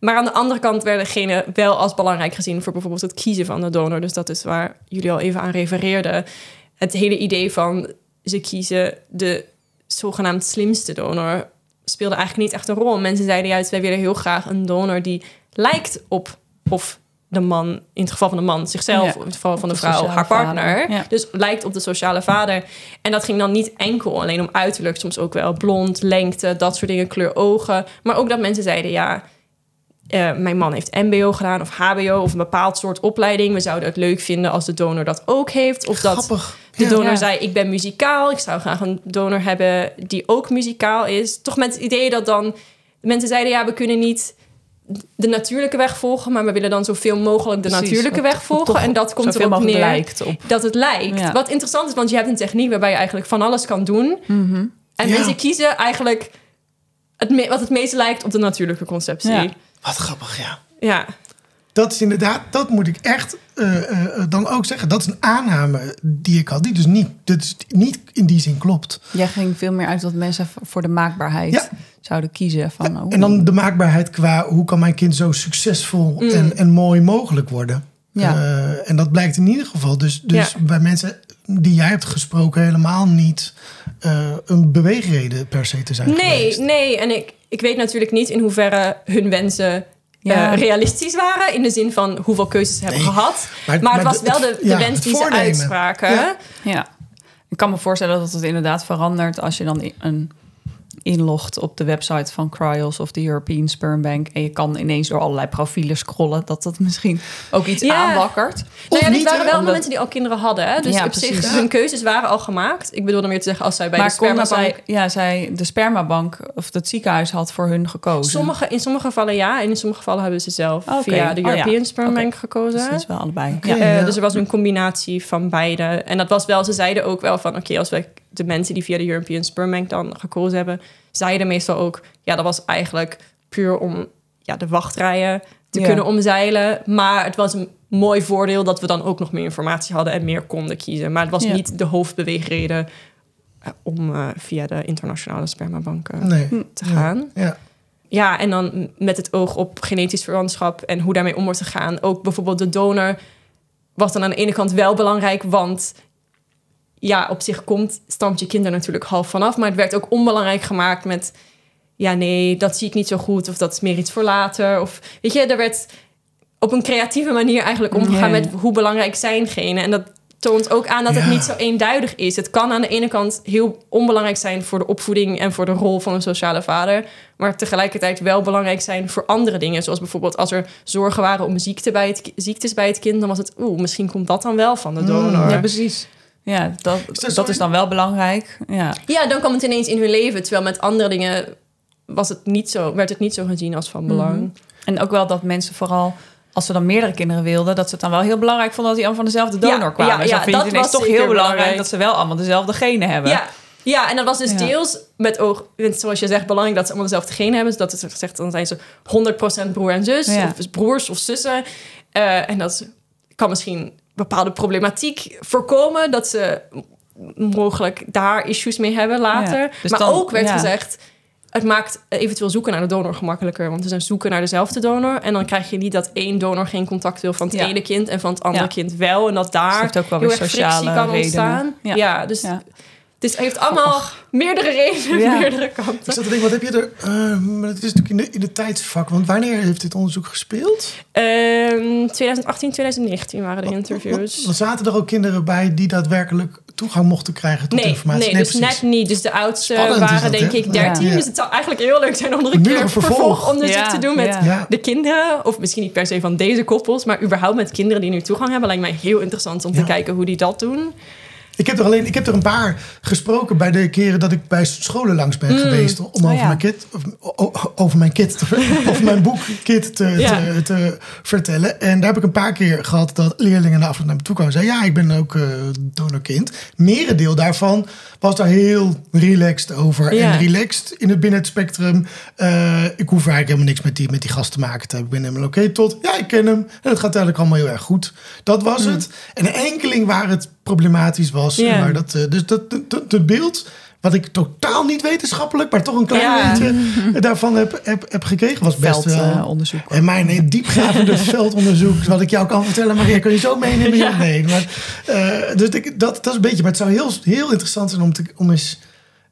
Maar aan de andere kant werden genen wel als belangrijk gezien voor bijvoorbeeld het kiezen van de donor. Dus dat is waar jullie al even aan refereerden. Het hele idee van ze kiezen de zogenaamd slimste donor speelde eigenlijk niet echt een rol. Mensen zeiden juist, wij willen heel graag een donor die lijkt op of de man, in het geval van de man, zichzelf, Ja, of in het geval van de, de vrouw, haar partner. ja. Dus lijkt op de sociale vader. En dat ging dan niet enkel alleen om uiterlijk, soms ook wel blond, lengte, dat soort dingen, kleur ogen. Maar ook dat mensen zeiden, ja, eh, mijn man heeft MBO gedaan of HBO of een bepaald soort opleiding. We zouden het leuk vinden als de donor dat ook heeft. Of dat Grappig. de donor Ja. zei, ik ben muzikaal. Ik zou graag een donor hebben die ook muzikaal is. Toch met het idee dat dan mensen zeiden... ja, we kunnen niet de natuurlijke weg volgen... maar we willen dan zoveel mogelijk de Precies, natuurlijke weg volgen. toch En dat komt erop neer lijkt op. dat het lijkt. Ja. Wat interessant is, want je hebt een techniek... waarbij je eigenlijk van alles kan doen. Mhm. En Ja. mensen kiezen eigenlijk... Het wat het meest lijkt op de natuurlijke conceptie. Wat grappig, ja. ja. Dat is inderdaad, dat moet ik echt eh, eh, eh, dan ook zeggen. Dat is een aanname die ik had, die dus niet, dat is niet in die zin klopt. Jij ging veel meer uit dat mensen voor de maakbaarheid Ja. zouden kiezen. Van, oh, En dan de maakbaarheid qua hoe kan mijn kind zo succesvol Mm. en, en mooi mogelijk worden. Ja. Eh, en dat blijkt in ieder geval dus, dus Ja. bij mensen die jij hebt gesproken helemaal niet eh, een beweegreden per se te zijn Nee, geweest. nee. En ik, ik weet natuurlijk niet in hoeverre hun wensen Ja. eh, realistisch waren. In de zin van hoeveel keuzes ze hebben Nee. gehad. Maar- Maar, het maar was wel de, de ja, wens die ze uitspraken. Ja. Ja. Ik kan me voorstellen dat het inderdaad verandert als je dan een inlogt op de website van Cryos of de European Sperm Bank en je kan ineens door allerlei profielen scrollen, dat dat misschien ook iets Ja. aanwakkert. Nou ja, dit waren hè? wel Omdat- mensen die al kinderen hadden. Hè? Dus Ja, op precies. zich, hun keuzes waren al gemaakt. Ik bedoel dan meer te zeggen, als zij bij maar de spermabank... zij, ja, zij de spermabank of het ziekenhuis had voor hun gekozen. Sommige, in sommige gevallen ja, en in sommige gevallen hebben ze zelf via de Oh ja. European Sperm. Bank gekozen. Dus dat is wel allebei. Eh. Dus er was een combinatie van beide. En dat was wel, ze zeiden ook wel van... oké, als we de mensen die via de European Sperm Bank dan gekozen hebben... zeiden meestal ook... ja, dat was eigenlijk puur om ja, de wachtrijen te Ja. kunnen omzeilen. Maar het was een mooi voordeel dat we dan ook nog meer informatie hadden... en meer konden kiezen. Maar het was Ja. niet de hoofdbeweegreden... eh, om eh, via de internationale spermabanken Nee. te gaan. Ja. Ja, en dan met het oog op genetisch verwantschap en hoe daarmee om wordt gegaan. Ook bijvoorbeeld de donor was dan aan de ene kant wel belangrijk, want ja, op zich komt, stamt je kind er natuurlijk half vanaf. Maar het werd ook onbelangrijk gemaakt met, ja nee, dat zie ik niet zo goed. Of dat is meer iets voor later. Of weet je, er werd op een creatieve manier eigenlijk omgegaan met hoe belangrijk zijn genen. En dat toont ook aan dat Ja. het niet zo eenduidig is. Het kan aan de ene kant heel onbelangrijk zijn voor de opvoeding en voor de rol van een sociale vader, maar tegelijkertijd wel belangrijk zijn voor andere dingen. Zoals bijvoorbeeld als er zorgen waren om ziekte bij het, ziektes bij het kind, dan was het, oeh, misschien komt dat dan wel van de donor. Ja, Ja, precies. Ja, dat, dat dat is dan wel belangrijk. Ja. dan kwam het ineens in hun leven, terwijl met andere dingen was het niet zo, werd het niet zo gezien als van belang. En ook wel dat mensen vooral, als ze dan meerdere kinderen wilden, dat ze het dan wel heel belangrijk vonden dat die allemaal van dezelfde donor Ja, kwamen. ja, dus dan ja, vind je dat was toch heel belangrijk belangrijk. dat ze wel allemaal dezelfde genen hebben. Ja. Ja, en dat was dus Ja. deels met oog, zoals je zegt, belangrijk dat ze allemaal dezelfde genen hebben. Dus dat is gezegd, dan zijn ze 100% broer en zus, Ja. of broers of zussen. Eh, en dat kan misschien bepaalde problematiek voorkomen, dat ze mogelijk daar issues mee hebben later. Ja, dus maar dan- ook werd ja. gezegd, het maakt eventueel zoeken naar de donor gemakkelijker. Want we zijn zoeken naar dezelfde donor. En dan krijg je niet dat één donor geen contact wil van het Ja. ene kind en van het andere kind wel. En dat Dus daar ook wel heel weer erg sociale frictie kan redenen. ontstaan. Ja. Ja, dus het is, heeft allemaal meerdere redenen, Ja. meerdere Ik kanten. zat te denken, wat heb je er... eh, maar het is natuurlijk in de, in de tijdsvak. Want wanneer heeft dit onderzoek gespeeld? Ehm 2018, 2019 waren de interviews. Want zaten er ook kinderen bij die daadwerkelijk toegang mochten krijgen tot Nee, informatie? nee, dus precies. net niet. Dus de oudste Spannend waren dat, denk hè? ik 13. Ja. Dus het zou eigenlijk heel leuk zijn om er een keer vervolg. vervolgonderzoek Ja, te doen met de kinderen. Of misschien niet per se van deze koppels, maar überhaupt met kinderen die nu toegang hebben. Lijkt mij heel interessant om Ja. te kijken hoe die dat doen. Ik heb er alleen, ik heb er een paar gesproken bij de keren dat ik bij scholen langs ben geweest om over, Oh ja. mijn kid, of- o- over mijn kid, te, over [LAUGHS] mijn boek Kid te, Ja. te, te vertellen. En daar heb ik een paar keer gehad dat leerlingen na afloop naar me toe kwamen en zeiden: ja, ik ben ook eh donorkind. Merendeel daarvan was daar heel relaxed over Ja. en relaxed in het binnen het spectrum. Eh, ik hoef eigenlijk helemaal niks met die, met die gast te maken te hebben. Ik ben helemaal oké tot, ja, ik ken hem. En het gaat eigenlijk allemaal heel erg goed. Dat was het. En enkeling waar het problematisch was. Ja. Maar dat, eh, dus dat, dat, dat- het beeld, wat ik totaal niet wetenschappelijk, maar toch een klein Ja. beetje daarvan heb, heb, heb gekregen, was best wel... Veldonderzoek. en mijn eh, diepgravende [LAUGHS] veldonderzoek, wat ik jou kan vertellen, Maria, kun je zo meenemen? Ja. Nee, maar, eh, dus ik, dat, dat is een beetje, maar het zou heel, heel interessant zijn om, te, om eens,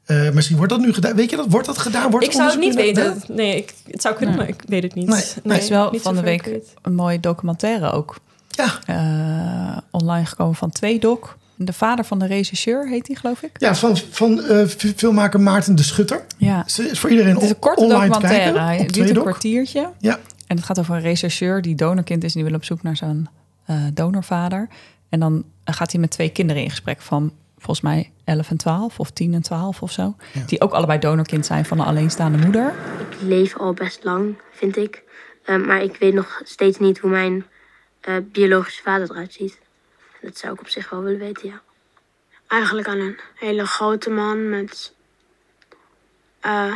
eh, misschien wordt dat nu gedaan. Weet je dat? Wordt dat gedaan? Wordt Ik zou het niet onderzoek weten. gedaan? Nee, ik, het zou kunnen, Nee. maar ik weet het niet. Nee, nee. Er is wel van de week weet. een mooie documentaire ook Ja, eh, online gekomen van twee doc. De vader van de regisseur heet die, geloof ik. ja van, van eh, filmmaker Maarten de Schutter. Ja. Het is voor iedereen Het is een korte online te documentaire. kijken. Hij op duurt een Tweedok. kwartiertje. Ja, En het gaat over een rechercheur die donorkind is. En die wil op zoek naar zijn eh, donorvader. En dan gaat hij met twee kinderen in gesprek van volgens mij 11 en 12 of 10 en 12 of zo. Ja. Die ook allebei donorkind zijn van een alleenstaande moeder. Ik leef al best lang, vind ik. Eh, maar ik weet nog steeds niet hoe mijn eh, biologische vader eruit ziet. Dat zou ik op zich wel willen weten, ja. Eigenlijk aan een hele grote man met... eh,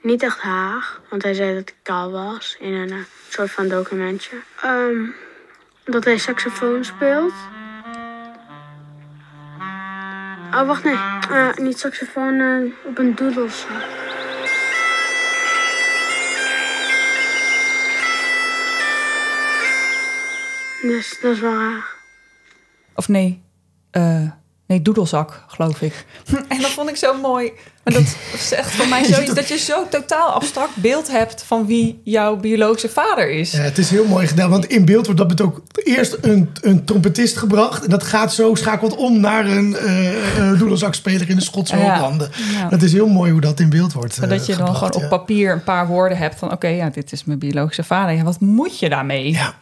niet echt haar, want hij zei dat ik kaal was in een eh, soort van documentje. Ehm, dat hij saxofoon speelt. Oh, wacht, nee. Niet saxofoon, op een doedelzak. Dus dat is wel raar. Of nee, eh, nee, doedelzak, geloof ik. [LAUGHS] En dat vond ik zo mooi. Maar dat is echt voor mij [LAUGHS] zoiets dat je zo'n totaal abstract beeld hebt van wie jouw biologische vader is. Ja, het is heel mooi gedaan, want in beeld wordt dat met ook eerst een, een trompetist gebracht. En dat gaat zo, schakelt om naar een eh eh, doedelzakspeler in de Schotse Ja. hooglanden. Ja. Dat is heel mooi hoe dat in beeld wordt eh, dat je dan gebracht, gewoon op papier een paar woorden hebt van... oké, ja, dit is mijn biologische vader. Ja, wat moet je daarmee? Ja,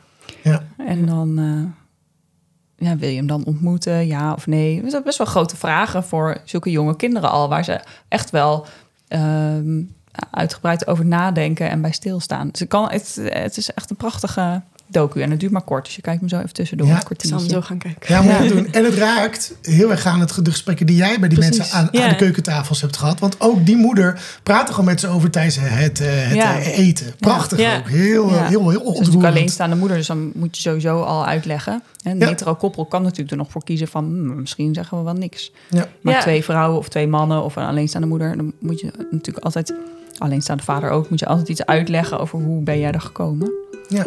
ja. En dan eh, ja, wil je hem dan ontmoeten, ja of nee? Dat zijn best wel grote vragen voor zulke jonge kinderen al... waar ze echt wel ehm, uitgebreid over nadenken en bij stilstaan. Dus ik kan, het, het is echt een prachtige docu en het duurt maar kort. Dus je kijkt hem zo even tussendoor, Ja, een ik Ik zal hem kwartiertje. zo gaan kijken. Ja, moet Ja. doen. En het raakt heel erg aan het, de gesprekken die jij bij die Precies. mensen aan, aan de keukentafels hebt gehad. Want ook die moeder praat gewoon met ze over tijdens het, eh, het Ja. eh, eten. Prachtig Ja. ook. Heel, Ja. heel, heel, Ze is natuurlijk ontroerend. alleenstaande moeder, dus dan moet je sowieso al uitleggen. Een hetero koppel kan natuurlijk er nog voor kiezen van... hmm, misschien zeggen we wel niks. Ja. Maar Ja. twee vrouwen of twee mannen of een alleenstaande moeder... dan moet je natuurlijk altijd, alleenstaande vader ook... moet je altijd iets uitleggen over hoe ben jij er gekomen. Ja.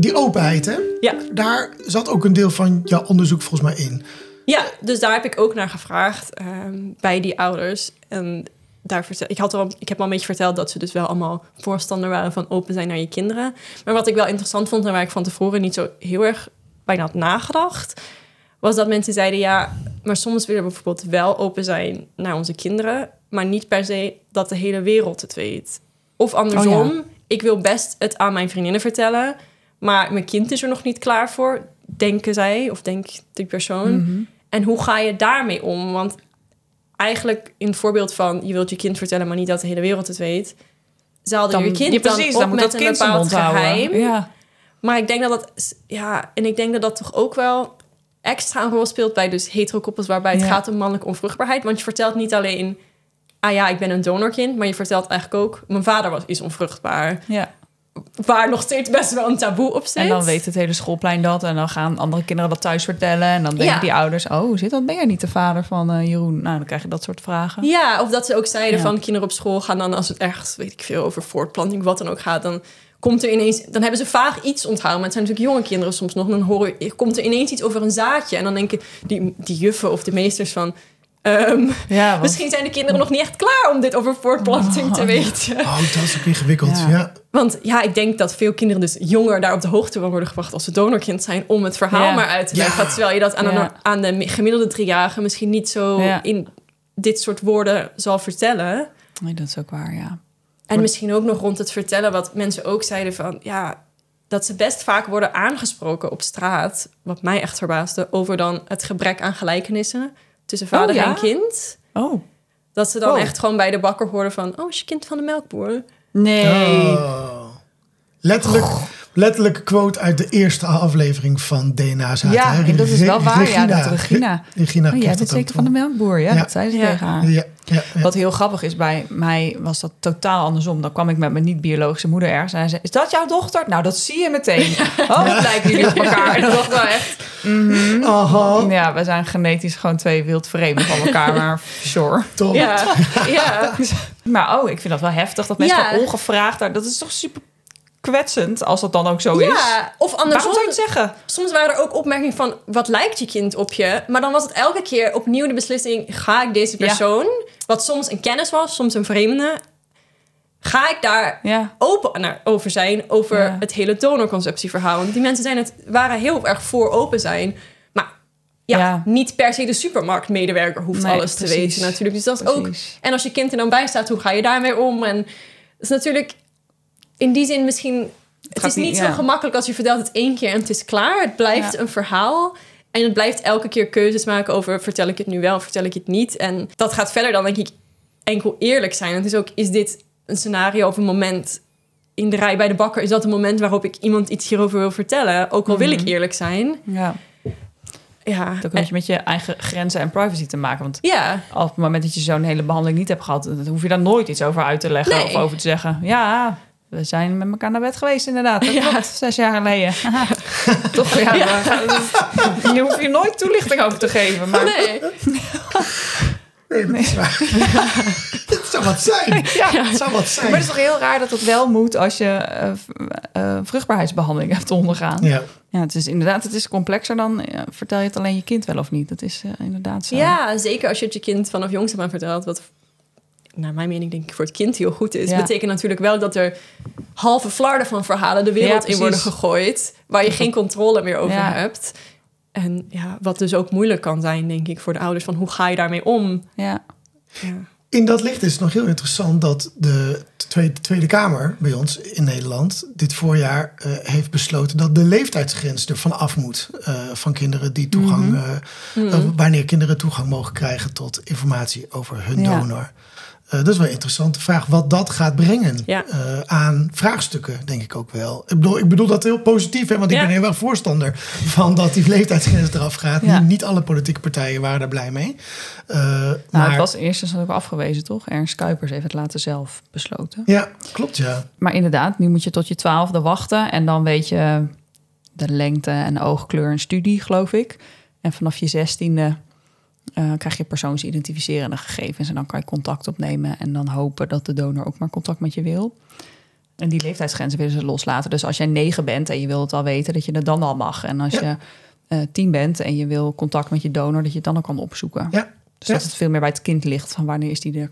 Die openheid, hè? Ja. Daar zat ook een deel van jouw onderzoek volgens mij in. Ja, dus daar heb ik ook naar gevraagd ehm, bij die ouders. En daar vertel, ik, had al, ik heb al een beetje verteld dat ze dus wel allemaal voorstander waren van open zijn naar je kinderen. Maar wat ik wel interessant vond en waar ik van tevoren niet zo heel erg bijna had nagedacht, was dat mensen zeiden ja, maar soms willen we bijvoorbeeld wel open zijn naar onze kinderen, maar niet per se dat de hele wereld het weet. Of andersom, Oh ja. ik wil best het aan mijn vriendinnen vertellen, maar mijn kind is er nog niet klaar voor, denken zij of denkt die persoon. Mhm. En hoe ga je daarmee om? Want eigenlijk in het voorbeeld van je wilt je kind vertellen, maar niet dat de hele wereld het weet, zaalde je kind ja, dan op dan met dat een bepaald geheim. Ja. Maar ik denk dat dat, ja, en ik denk dat dat toch ook wel extra een rol speelt bij dus hetero-koppels waarbij het Ja. gaat om mannelijke onvruchtbaarheid. Want je vertelt niet alleen, ah ja, ik ben een donorkind, maar je vertelt eigenlijk ook, mijn vader was, is onvruchtbaar. ja. Waar nog steeds best wel een taboe op zit. En dan weet het hele schoolplein dat. En dan gaan andere kinderen dat thuis vertellen. En dan denken Ja. die ouders... oh, hoe zit dat? Ben jij niet de vader van eh, Jeroen? Nou, dan krijg je dat soort vragen. Ja, of dat ze ook zeiden Ja. van kinderen op school gaan dan als het echt, weet ik veel, over voortplanting, wat dan ook gaat, dan komt er ineens, dan hebben ze vaag iets onthouden. Maar het zijn natuurlijk jonge kinderen soms nog. Dan horen, komt er ineens iets over een zaadje. En dan denken die, die juffen of de meesters van, ehm, Ja, want- misschien zijn de kinderen nog niet echt klaar om dit over voortplanting te weten. Oh, dat is ook ingewikkeld. Ja. Ja. Want ja, ik denk dat veel kinderen dus jonger daar op de hoogte van worden gebracht als ze donorkind zijn om het verhaal Ja. maar uit te Ja. leggen. Terwijl je dat aan, Ja. een, aan de gemiddelde driejarige misschien niet zo Ja. in dit soort woorden zal vertellen. Nee, dat is ook waar, ja. En misschien ook nog rond het vertellen wat mensen ook zeiden van... ja, dat ze best vaak worden aangesproken op straat, wat mij echt verbaasde, over dan het gebrek aan gelijkenissen tussen vader ja? en kind. Oh. Dat ze dan Oh. echt gewoon bij de bakker horen van, oh, is je kind van de melkboer? Nee. Oh. Letterlijk, letterlijke quote uit de eerste aflevering van DNA Zaten. Ja, hè? en dat is wel waar. Ja, dat Regina. Re- Regina Oh, jij bent dat ook zeker van de melkboer. Ja, Ja. dat zei ze Ja. tegen haar. Ja, ja, ja. Wat heel grappig is, bij mij was dat totaal andersom. Dan kwam ik met mijn niet-biologische moeder ergens en hij zei... Is dat jouw dochter? Nou, dat zie je meteen. Oh, wat lijken jullie op elkaar. En dacht ik wel echt... Aha, Ja, we zijn genetisch gewoon twee wildvreemden van elkaar. Maar sure. top. Ja, ja. Maar oh, ik vind dat wel heftig. Dat mensen ongevraagd... daar- Dat is toch super kwetsend als dat dan ook zo is? ja. Of Waarom andersom, zou je het zeggen? soms waren er ook opmerkingen van, wat lijkt je kind op je? Maar dan was het elke keer opnieuw de beslissing, ga ik deze Ja. persoon, wat soms een kennis was, soms een vreemde, ga ik daar Ja. open naar, over zijn, over het hele donorconceptieverhaal. Want die mensen zijn het, waren heel erg voor open zijn. Maar ja, niet per se de supermarktmedewerker hoeft Nee, alles te weten natuurlijk. Dus dat is ook... En als je kind er dan bij staat, hoe ga je daarmee om? En het is natuurlijk in die zin misschien... Het, is niet niet- zo ja. gemakkelijk als je vertelt het één keer en het is klaar. Het blijft Ja. een verhaal. En het blijft elke keer keuzes maken over... vertel ik het nu wel, vertel ik het niet? En dat gaat verder dan, denk ik, enkel eerlijk zijn. Het is ook, is dit een scenario of een moment in de rij bij de bakker? Is dat een moment waarop ik iemand iets hierover wil vertellen? Ook al wil Mhm. ik eerlijk zijn. Ja. Ja, Het heeft met je eigen grenzen en privacy te maken. Want ja. op het moment dat je zo'n hele behandeling niet hebt gehad... dan hoef je daar nooit iets over uit te leggen Nee. of over te zeggen. Ja, we zijn met elkaar naar bed geweest inderdaad. Dat Ja. klopt, zes jaar geleden. [LAUGHS] Toch, ja. daar- Je hoeft je nooit toelichting over te geven. Maar Nee. Nee, dat is waar. [LAUGHS] Het zou wat zijn. Ja. Het zou wat zijn. Maar het is toch heel raar dat het wel moet als je eh, v- eh, vruchtbaarheidsbehandeling hebt ondergaan. Ja. Ja. het is inderdaad het is complexer dan eh, vertel je het alleen je kind wel of niet. Dat is inderdaad zo. Ja, zeker als je het je kind vanaf jongs af aan vertelt. Wat naar mijn mening denk ik voor het kind heel goed is. Ja. Betekent natuurlijk wel dat er halve flarden van verhalen de Ja, wereld in worden gegooid. Waar je geen controle meer over Ja. hebt. En ja, wat dus ook moeilijk kan zijn, denk ik, voor de ouders. Van hoe ga je daarmee om? Ja. Ja. In dat licht is het nog heel interessant dat de Tweede, Tweede Kamer bij ons in Nederland dit voorjaar eh, heeft besloten dat de leeftijdsgrens er van af moet. eh, van kinderen die toegang, eh, eh, wanneer kinderen toegang mogen krijgen tot informatie over hun Ja. donor. Eh, dat is wel een interessante vraag wat dat gaat brengen Ja. eh, aan vraagstukken, denk ik ook wel. Ik bedoel, ik bedoel dat heel positief, hè, want ik ben heel erg voorstander van dat die leeftijdsgrens eraf gaat. Niet, niet alle politieke partijen waren daar blij mee. Eh, Nou, maar, het was eerst eens ook afgewezen, toch? Ernst Kuipers heeft het later zelf besloten. Ja, klopt ja. Maar inderdaad, nu moet je tot je twaalfde wachten. En dan weet je de lengte en oogkleur en studie, geloof ik. En vanaf je zestiende eh krijg je persoonsidentificerende gegevens. En dan kan je contact opnemen en dan hopen dat de donor ook maar contact met je wil. En die leeftijdsgrenzen willen ze loslaten. Dus als jij negen bent en je wil het al weten, dat je het dan al mag. En als Ja. je eh, tien bent en je wil contact met je donor, dat je het dan ook kan opzoeken. Ja. Dus Ja. dat het veel meer bij het kind ligt. Van wanneer is die er?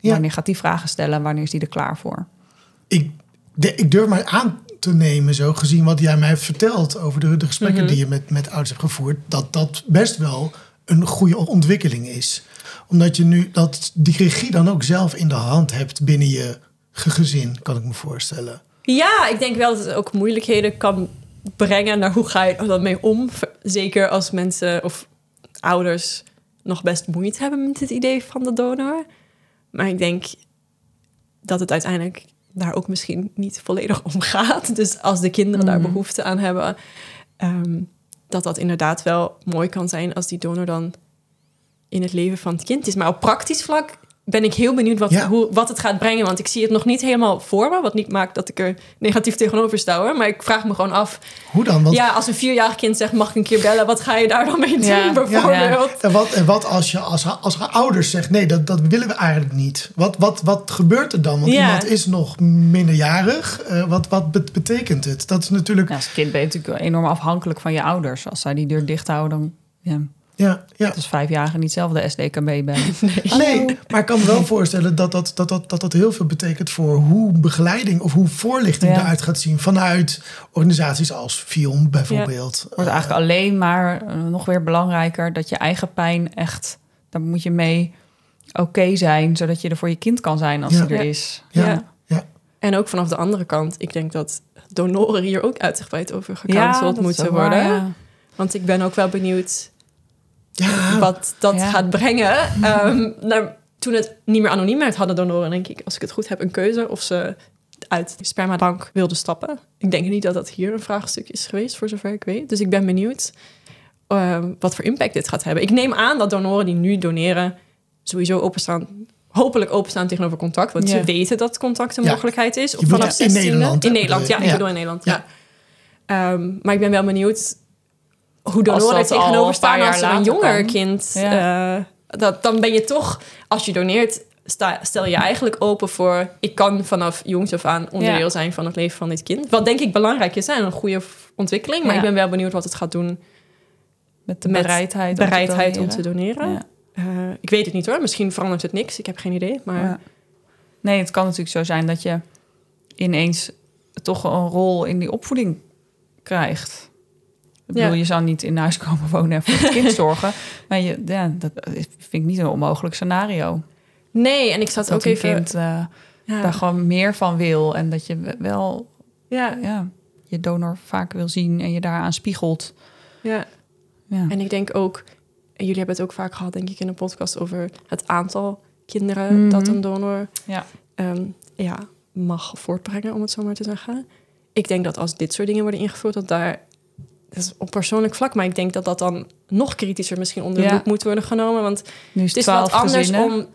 Wanneer gaat die vragen stellen? Wanneer is die er klaar voor? ik, de- ik durf maar aan te nemen, zo gezien wat jij mij hebt verteld over de, de gesprekken die je met, met ouders hebt gevoerd, dat dat best wel een goede ontwikkeling is. Omdat je nu dat die regie dan ook zelf in de hand hebt binnen je ge- gezin, kan ik me voorstellen. Ja, ik denk wel dat het ook moeilijkheden kan brengen naar hoe ga je er dan mee om. Zeker als mensen of ouders nog best moeite hebben met het idee van de donor. Maar ik denk dat het uiteindelijk daar ook misschien niet volledig om gaat. Dus als de kinderen daar behoefte aan hebben, ehm, dat dat inderdaad wel mooi kan zijn als die donor dan in het leven van het kind is. Maar op praktisch vlak ben ik heel benieuwd wat, Ja. hoe, wat het gaat brengen. Want ik zie het nog niet helemaal voor me. Wat niet maakt dat ik er negatief tegenover sta hoor. Maar ik vraag me gewoon af. Hoe dan? Want, ja, als een vierjarig kind zegt, mag ik een keer bellen? Wat ga je daar dan mee doen Ja, bijvoorbeeld? En wat, en wat als je als, haar- als haar ouders zegt, nee, dat, dat willen we eigenlijk niet. Wat, wat, wat gebeurt er dan? Want Ja. iemand is nog minderjarig. Eh, wat wat bet- betekent het? Dat is natuurlijk, Ja, als kind ben je natuurlijk enorm afhankelijk van je ouders. Als zij die deur dicht houden, dan ja, ja, het is vijf jaar niet zelf de SDKB bent. [LAUGHS] Nee, maar ik kan me wel voorstellen dat dat, dat, dat, dat dat heel veel betekent voor hoe begeleiding of hoe voorlichting Ja. eruit gaat zien vanuit organisaties als FIOM bijvoorbeeld. wordt eigenlijk alleen maar eh, nog weer belangrijker dat je eigen pijn echt, daar moet je mee oké zijn, zodat je er voor je kind kan zijn als Ja. die er is. Ja. Ja. Ja. En ook vanaf de andere kant, ik denk dat donoren hier ook uitgebreid over gecanceld moeten waar, worden. ja. Want ik ben ook wel benieuwd Ja, wat dat Ja. gaat brengen. Ehm, nou, toen het niet meer anoniem werd, hadden donoren, denk ik, als ik het goed heb, een keuze of ze uit de spermabank wilden stappen. Ik denk niet dat dat hier een vraagstuk is geweest, voor zover ik weet. Dus ik ben benieuwd ehm, wat voor impact dit gaat hebben. Ik neem aan dat donoren die nu doneren sowieso openstaan, hopelijk openstaan tegenover contact. Want Ja. ze weten dat contact een Ja. mogelijkheid is. Of vanaf in 16e. Nederland, In Nederland, ja. Ik bedoel in Nederland, Ja. ja. Ehm, maar ik ben wel benieuwd hoe donoren er tegenover staan als er een jonger kan. kind... Ja. eh, dat, dan ben je toch, als je doneert, sta, stel je eigenlijk open voor... ik kan vanaf jongs af aan onderdeel Ja. zijn van het leven van dit kind. Wat denk ik belangrijk is en een goede ontwikkeling. Maar Ja. ik ben wel benieuwd wat het gaat doen Met de met bereidheid, bereidheid om om te doneren. Eh, ik weet het niet hoor, misschien verandert het niks. Ik heb geen idee, maar... Nee, het kan natuurlijk zo zijn dat je ineens toch een rol in die opvoeding krijgt. Ik bedoel, Ja. je zou niet in huis komen wonen en voor het kind zorgen. [LAUGHS] Maar je, ja, dat vind ik niet een onmogelijk scenario. Nee, en ik zat Dat ook een even... kind ja. daar gewoon meer van wil. En dat je wel ja, ja, je donor vaak wil zien en je daaraan spiegelt. ja. Ja. En ik denk ook, en jullie hebben het ook vaak gehad, denk ik, in de podcast over het aantal kinderen Mhm. dat een donor Ja. ehm, ja, mag voortbrengen, om het zo maar te zeggen. Ik denk dat als dit soort dingen worden ingevoerd, dat daar, dat is op persoonlijk vlak, maar ik denk dat dat dan nog kritischer misschien onder de Ja. loep moet worden genomen. Want Nu is het is 12 wat anders gezinnen. om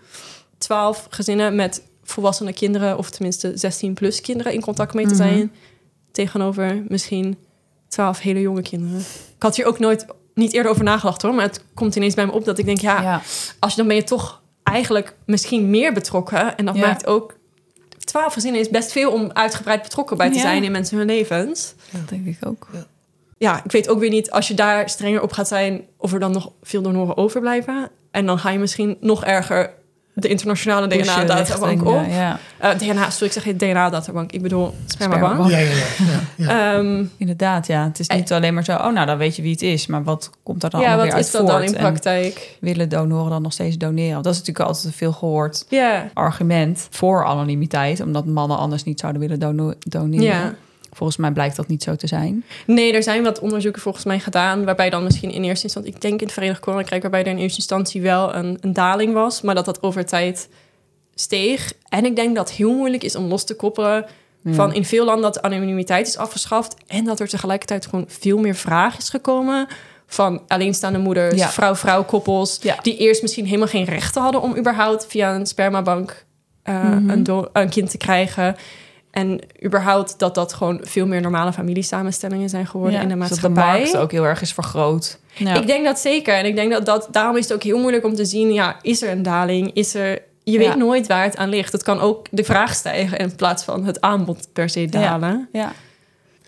12 gezinnen met volwassene kinderen, of tenminste 16 plus kinderen in contact mee te Mhm. zijn, tegenover misschien 12 hele jonge kinderen. Ik had hier ook nooit niet eerder over nagedacht hoor, maar het komt ineens bij me op dat ik denk, ja, ja. als je dan ben je toch eigenlijk misschien meer betrokken. En dat Ja. maakt ook. 12 gezinnen is best veel om uitgebreid betrokken bij te Ja. zijn in mensen hun levens. dat denk ik ook. Ja, ik weet ook weer niet als je daar strenger op gaat zijn, of er dan nog veel donoren overblijven. En dan ga je misschien nog erger de internationale DNA-databank op. eh, ja. Eh, DNA, sorry, ik zeg geen DNA-databank. Ik bedoel spermabank. Ja, ja, ja. ja, ja. Ehm, Inderdaad, ja. Het is niet alleen maar zo, oh nou, dan weet je wie het is. Maar wat komt daar dan ja, allemaal wat weer is uit dat dan voort? in En praktijk? willen donoren dan nog steeds doneren? Want dat is natuurlijk altijd een veel gehoord Ja, argument voor anonimiteit. Omdat mannen anders niet zouden willen dono- doneren. Volgens mij blijkt dat niet zo te zijn. Nee, er zijn wat onderzoeken volgens mij gedaan, waarbij dan misschien in eerste instantie, ik denk in het Verenigd Koninkrijk, waarbij er in eerste instantie wel een, een daling was, maar dat dat over tijd steeg. En ik denk dat het heel moeilijk is om los te koppelen Ja. van in veel landen dat de anonimiteit is afgeschaft en dat er tegelijkertijd gewoon veel meer vraag is gekomen van alleenstaande moeders, Ja. vrouw-vrouw koppels, Ja. die eerst misschien helemaal geen rechten hadden om überhaupt via een spermabank eh, Mhm. een, een kind te krijgen. En überhaupt dat dat gewoon veel meer normale familiesamenstellingen zijn geworden Ja, in de dus dat de maatschappij. markt ook heel erg is vergroot. Ja. Ik denk dat zeker. En ik denk dat, dat daarom is het ook heel moeilijk om te zien, ja, is er een daling? Is er. Je weet Ja. nooit waar het aan ligt. Het kan ook de vraag stijgen in plaats van het aanbod per se dalen. ja.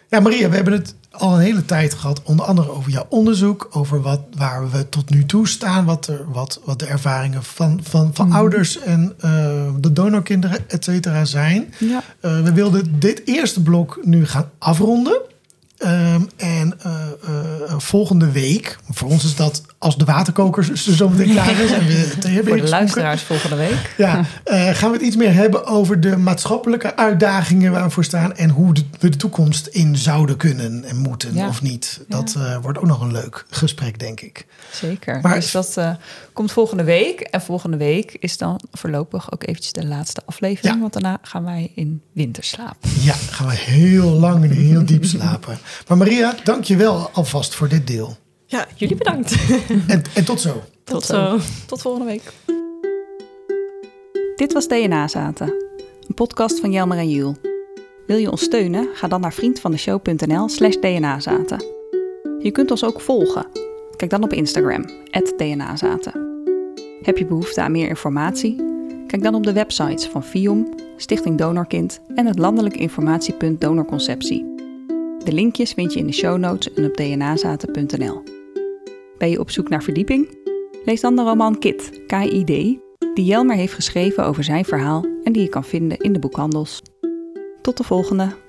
Ja, Maria, we hebben het al een hele tijd gehad, onder andere over jouw onderzoek, over wat, waar we tot nu toe staan, wat, er, wat, wat de ervaringen van, van, van Mhm. ouders en eh, de donorkinderen, et cetera, zijn. ja. Eh, we wilden dit eerste blok nu gaan afronden. Ehm, en eh, volgende week, voor ons is dat als de waterkoker er zo meteen klaar is. En we [LAUGHS] Voor de luisteraars volgende week. Ja, eh, gaan we het iets meer hebben over de maatschappelijke uitdagingen waar we voor staan. En hoe de- we de toekomst in zouden kunnen en moeten Ja. of niet. Dat eh, wordt ook nog een leuk gesprek, denk ik. Zeker. Maar- dus dat eh, komt volgende week. En volgende week is dan voorlopig ook eventjes de laatste aflevering. Ja. Want daarna gaan wij in winterslaap. Ja, gaan we heel lang en heel diep slapen. Maar Maria, dank je wel alvast voor dit deel. Ja, jullie bedankt. [LAUGHS] En, en tot zo. Tot zo. Tot volgende week. Dit was DNA Zaten, een podcast van Jelmer en Jules. Wil je ons steunen? Ga dan naar vriendvandeshow.nl slash dnazaten. Je kunt ons ook volgen. Kijk dan op Instagram, dnazaten. Heb je behoefte aan meer informatie? Kijk dan op de websites van FIOM, Stichting Donorkind en het landelijk informatiepunt Donorconceptie. De linkjes vind je in de show notes en op dnazaten.nl. Ben je op zoek naar verdieping? Lees dan de roman Kit, K-I-D, die Jelmer heeft geschreven over zijn verhaal en die je kan vinden in de boekhandels. Tot de volgende!